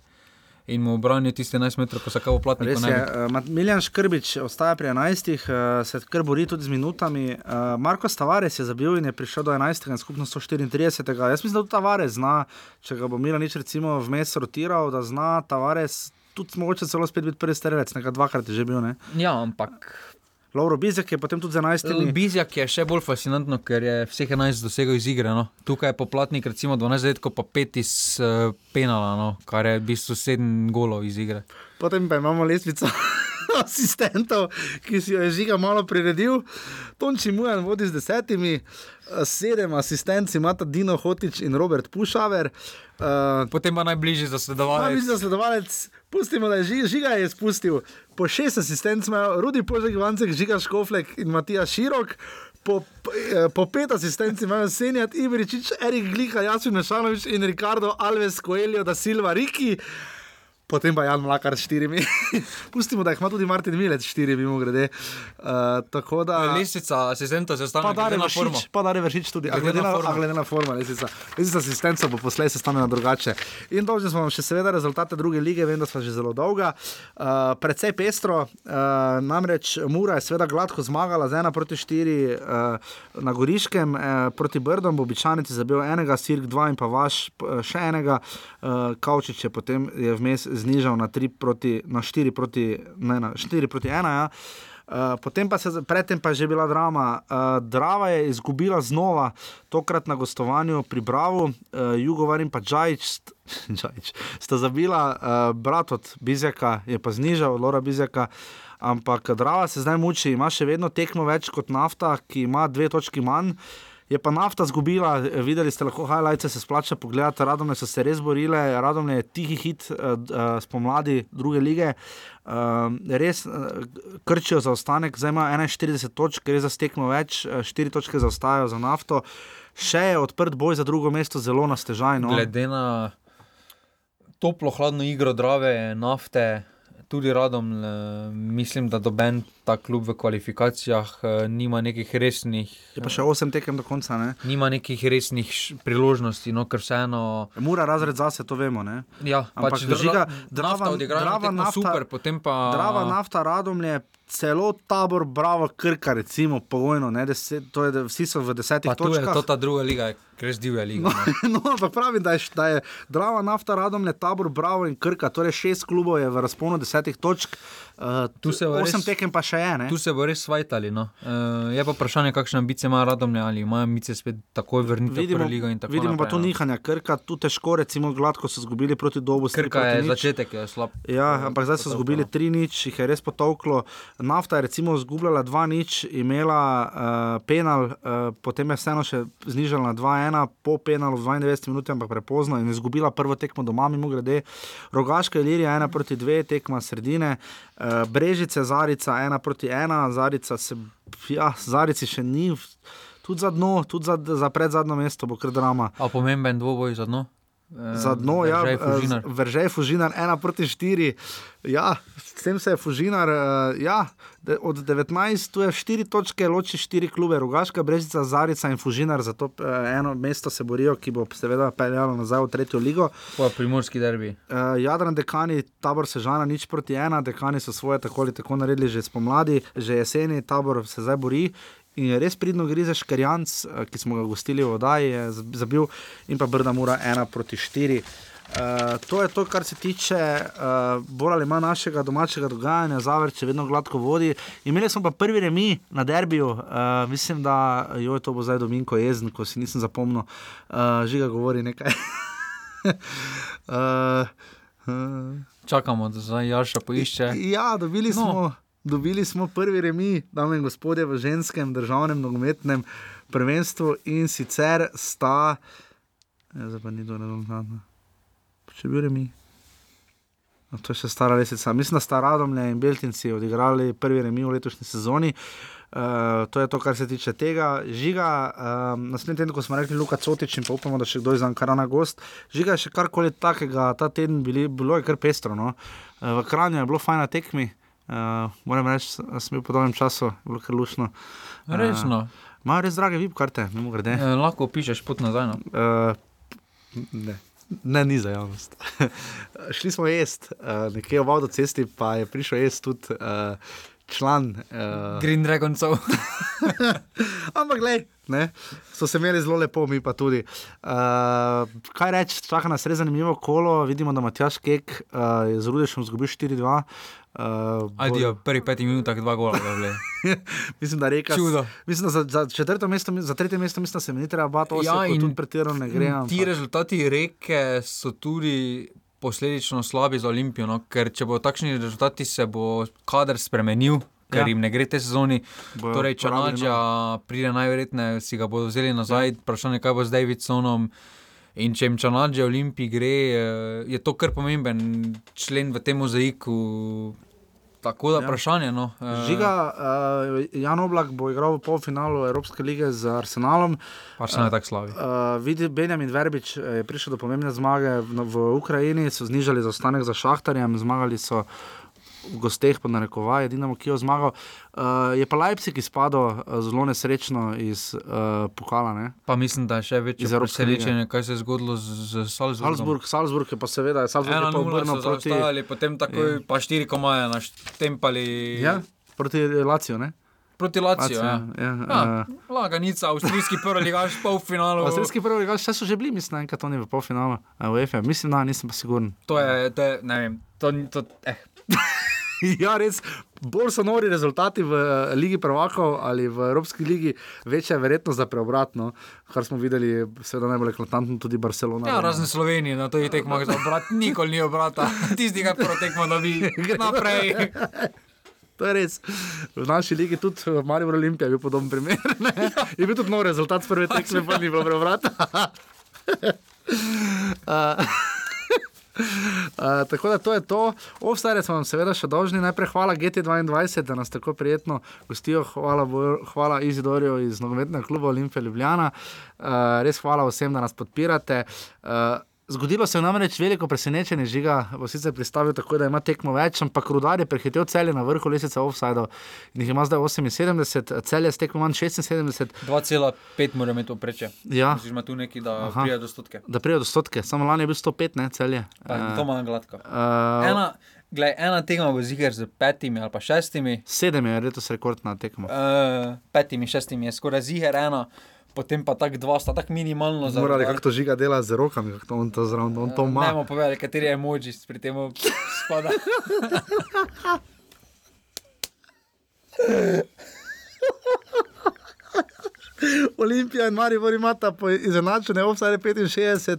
in mu obranijo tiste 11 metrov, ko se kao je, uh, Mat- Miljan Škrbič ostaja pri 11, uh, se kar bori tudi z minutami. Uh, Marko Stavares je zabil in je prišel do 11, in skupno 134. Jaz mislim, da Tavares zna, če ga bo Milanič recimo vmes rotiral, da zna Tavares tudi mogoče celo spet biti prvi strelec, nekaj dvakrat je že bil. Ne? Ja, ampak. Lauro Bizek je potem tudi z 11. Bizjak je še bolj fascinantno, ker je vseh 11 dosegel iz igre. No. Tukaj je poplatnik, recimo 12 zadetkov, pa 5 iz uh, penala, no, kar je v bistvu 7 golov iz igre. Potem pa imamo lestvico asistentov, ki si jo je žiga malo priredil. Tonči Mujan vodi z desetimi, eh, sedem asistentov imata Dino Hotič in Robert Pušaver. Uh, Potem pa najbližji zasledovalec. Najbližji zasledovalec, pustimo, da je žiga, žiga je spustil. Po šest asistentov imajo Rudi Požek, Vancek, Žiga Škoflek in Matija Širok. Po, eh, po pet asistentov imajo Senjat, Ibričič, Erik Glika, Jasmin Mešanovič in Ricardo Alves Coelho da Silva Riki. Potem pa Jan Mlakar s štirimi. Pustimo, da jih ima tudi Martin Milec s štirimi, mimo grede. Uh, tako da. Lisica asistentov se stane Pa na formo. Vršič, pa Dare Vršič tudi, a Glede na na, a glede na formo, lesica. Lesica asistenca bo poslej sestavljena drugače. In dolžni smo vam še seveda rezultate druge lige, vem, da smo že zelo dolga. Uh, predvsej pestro, uh, namreč Mura je seveda gladko zmagala z 1 proti 4 uh, na Goriškem, uh, proti Brdom običajnici zabil enega, Sirk 2 in pa vaš p- še enega. Uh, Kavčič je potem je vmes znižal na, 3 proti, na 4 proti, ne, na 4 proti 1. Ja. Uh, potem pa se, predtem pa je že bila drama. Uh, Drava je izgubila znova, tokrat na gostovanju pri Bravo, uh, Jugovar in pa Džajč, st- Džajč sta zabila, uh, brat od Bizjaka je pa znižal, Lora Bizjaka. Ampak Drava se zdaj muči, ima še vedno tekmo več kot nafta, ki ima dve točki manj. Je pa nafta zgubila, videli ste lahko highlights, se splača pogledati. Radomne so se res borile, Radomne je tihi hit uh, uh, spomladi druge lige. Uh, res uh, krčijo za ostanek, zdaj ima 41 točk, gre za stekmo več, 4 točke zaostajajo za nafto. Še je odprt boj za drugo mesto, zelo nastežajno. Glede na toplo, hladno igro drave, nafte, tudi radom, mislim, da doben ta klub v kvalifikacijah eh, nima nekih resnih. Je pa še 8 tekem do konca. Ne? Nima nekih resnih priložnosti, no, ker vseeno. Mura razred zase, to vemo. Ne? Ja, Ampak pač žiga, drava, nafta odigra drava, nafta, nafta, super, potem pa. Drava, nafta, radomlje, celo tabor, bravo, krka, recimo, pogojno, ne, deset, to je, da vsi so v desetih Pa tu je točkah. to ta druga liga, greš divja liga. No, No. no, ampak pravim, da je, da je Drava, Nafta, Radomlje, Tabor, Bravo in Krka, torej šest klubov je v razponu desetih točk, uh, Tu se bo osem res- tekem pa še je. Ne? Tu se bo res svajtali. No. Uh, je pa vprašanje, kakšne ambicije ima Radomlje ali imajo ambicije spet takoj vrniti v Vidimo, ligo in tako vidimo pa naprej. tu no. nihanja, Krka, tu težko, recimo, gladko so izgubili proti dobu. s tri Krka proti je nič. začetek je slab. Ja, ampak zdaj so izgubili. 3 nič, jih je res potovklo. Nafta je recimo izgubljala 2 nič, imela uh, penal, uh, potem je vseeno še znižala na 2-1, po penalu v 92 minutah, ampak prepozno in izgubila prvo tekmo doma, mimo grede. Rogaška Ilirija 1 proti 2, tekma sredine, uh, Brežice, Zarica 1 proti 1, Zarica se, ja, Zarici še ni. Tudi za dno, tudi za, za predzadnjo mesto bo kar drama. A pomemben dvoboj za dno? Eh, Za dno, ja, Veržej, Fužinar. Vržej, Fužinar, 1 proti 4. Ja, s tem se je Fužinar, uh, ja, od 19, tu je 4 točke, loči 4 klube, Rogaška, Brežica, Zarica in Fužinar, za to uh, eno mesto se borijo, ki bo seveda peljalo nazaj v tretjo ligo. Pa primorski derbi. Jadran, dekani, tabor Sežana, nič proti ena, dekani so svoje tako ali tako naredili že spomladi, že jeseni, tabor se zdaj bori. In je res pridno gre za Škarjanc, eh, ki smo ga gostili v je z- zabil, in pa Brda Mura 1 proti 4. Uh, to je to, kar se tiče uh, bolj ali manj našega domačega dogajanja, Zavrč je vedno gladko vodi. Imeli smo pa prvi remi na derbiju, uh, mislim, da jo, to bo zdaj Dominko jezen, ko si nisem zapomnil, uh, žiga govori nekaj. uh, uh, Čakamo, da zdaj Jaša poišče. Ja, dobili No. smo, dobili smo prvi remi, dame in gospodje, v ženskem državnem nogometnem prvenstvu in sicer sta, ja, zdaj pa ni do rezultata. Če bi remi. No, to je še stara lesica. Mislim, da sta Radomlje in Beltinci odigrali prvi remi v letošnji sezoni. Uh, to je to, kar se tiče tega. Žiga, uh, naslednji teden, ko smo rekli Luka Cotič in pa upamo, da še kdo iz Ankarana gost. Žiga še karkoli takega, ta teden bili, bilo je kar pestro. No? Uh, v Kranju je bilo fajn na tekmi. Uh, moram reči, da sem bil po dolgem času, bilo kar lušno. Res, no. Imajo res drage VIP karte, mimo grede. Eh, lahko pišeš pot nazaj. No. Uh, ne. Ne, ni za javnost. Šli smo jesti, uh, nekje v avtocesti, pa je prišel jesti tudi uh, član. Uh, Green Dragoncov. Ampak, glej, ne, so se imeli zelo lepo, mi pa tudi. Uh, kaj reči, čaka nas res zanimivo kolo. Vidimo, da Matjaš Kek uh, je z Rudešem izgubil 4-2. Uh, Ajde, v prvih petih minutah dva gola. da mislim, da reka. Čudo. Mislim, da za, za, četrto mesto, za tretje mesto mislim, da se mi ni treba bati, Ja, ja, in tudi pretirano ne gre. Ti ampak- rezultati reke so tudi posledično slabi za Olimpijo, no? ker če bo takšni rezultati, se bo kader spremenil. Ker Ja. ja. jim ne gre te sezoni, Bojo torej če porabili Nadja pride najverjetneje, si ga bodo vzeli nazaj, vprašanje, kaj bo z Davidsonom. In če jim Čanadže Olimpiji gre, eh, je to kar pomemben člen v tem mozaiku. Tako da Ja. vprašanje. No. eh, Žiga, uh, Jan Oblak bo igral v polfinalu Evropske lige z Arsenalom. Pa še ne tako slabi. Uh, vidi, Benjamin Verbič je prišel do pomembne zmage v, v Ukrajini, so znižali zaostanek za Šahtarjem, zmagali so v gosteh, pa narekovaj, edino, ki je zmagal. Uh, je pa Leipzig izpadel uh, zelo nesrečno iz uh, pokala. Ne? Pa mislim, da je še lige. presenečenje, kaj se je zgodilo z, z Salzburgom. Salzburg, Salzburg je pa seveda, Salzburg je Ena pa obrnil so proti, zaostajali, potem takoj Ja. pa štiri komaje naštempali. ja, proti Laciju. Ne? Proti Laciju. Ja. ja, Ja, uh, Laganica, avstrijski prvi ligaš, polfinalu. Avstrijski prvi ligaš, vse so že bili, mislim, enkrat oni v polfinalu, uh, UEFA, mislim, da nisem pa siguren. To je, to je, ne vem, to, ni- to eh. ja, res, bolj so nori rezultati v eh, Ligi prvakov ali v Evropski ligi, večja je verjetnost za preobratno, kar smo videli, seveda najbolj eklatantno tudi Barcelona. Ja, razen Slovenije, na to je tekmo za obrat, nikoli ni obrata. Tisti, ki prvo tekmo dobi, naprej. To je res. V naši ligi tudi v Mariupol Olimpija je bil podoben primer. Ne? Je bil tudi nov rezultat s prve tekme, pa ni bilo preobrata. Uh, Uh, tako da to je to. Ovstare smo vam seveda še dolžni. Najprej hvala GT22, da nas tako prijetno gostijo. Hvala, Bo- hvala Izidorju iz nogometnega kluba Olimpija Ljubljana. Uh, res hvala vsem, da nas podpirate. Uh, Zgodilo se je namreč veliko presenečenje, žiga bo sicer pristavil tako, da ima tekmo več, ampak rudar je prehitel celje na vrhu lesice offside in jih ima zdaj 78, celje s tekmo manj 76. 2,5 mora imeti opreče. Ja. Misliš, ima tu neki, da Aha. pride do stotke. Da pride do stotke, samo lani je bil 105, ne celje. Pa, Eh, to ima gladko. eh, Ena, Glej, ena tekma bo ziger z petimi ali pa šestimi. Sedem je letos rekordna tekma. Uh, petimi, šestimi je skoraj ziger ena, potem pa tak dva, sta tako minimalno za. Morali kako to žiga dela z rokami, kako to on to zraven, on to Ne ima. bomo povedali, kateri emoji pri tem spada. Olimpija in Maribor imata izenačene offside 65.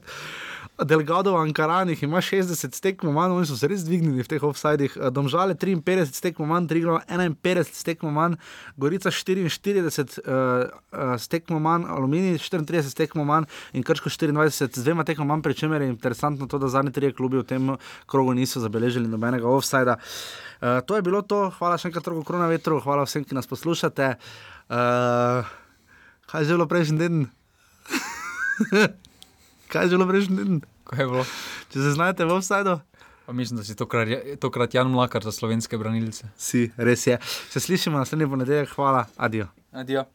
Delgado v Ankaranih ima 60 stekmo manj, oni so se res dvignili v teh offsidih. Domžale 53 stekmo manj, Triglav 51 stekmo manj, Gorica 44 uh, stekmo manj, Aluminij 34 stekmo manj in Krško 24 z dvema tekmo manj, pri čemer je interesantno to, da zadnji trije klubi v tem krogu niso zabeležili nobenega offsida. Uh, to je bilo to, hvala še enkrat Trgo Krona Vetru, hvala vsem, ki nas poslušate. Uh, kaj je bilo prejšnji teden? Kaj je bilo prejšnji teden? Kaj je bilo? Če se znajdete v offsajdu? Mislim, da si tokrat, tokrat Jan Mlakar za slovenske branilce. Si, res je. Se slišimo naslednji ponedeljek, hvala, adijo. Adijo.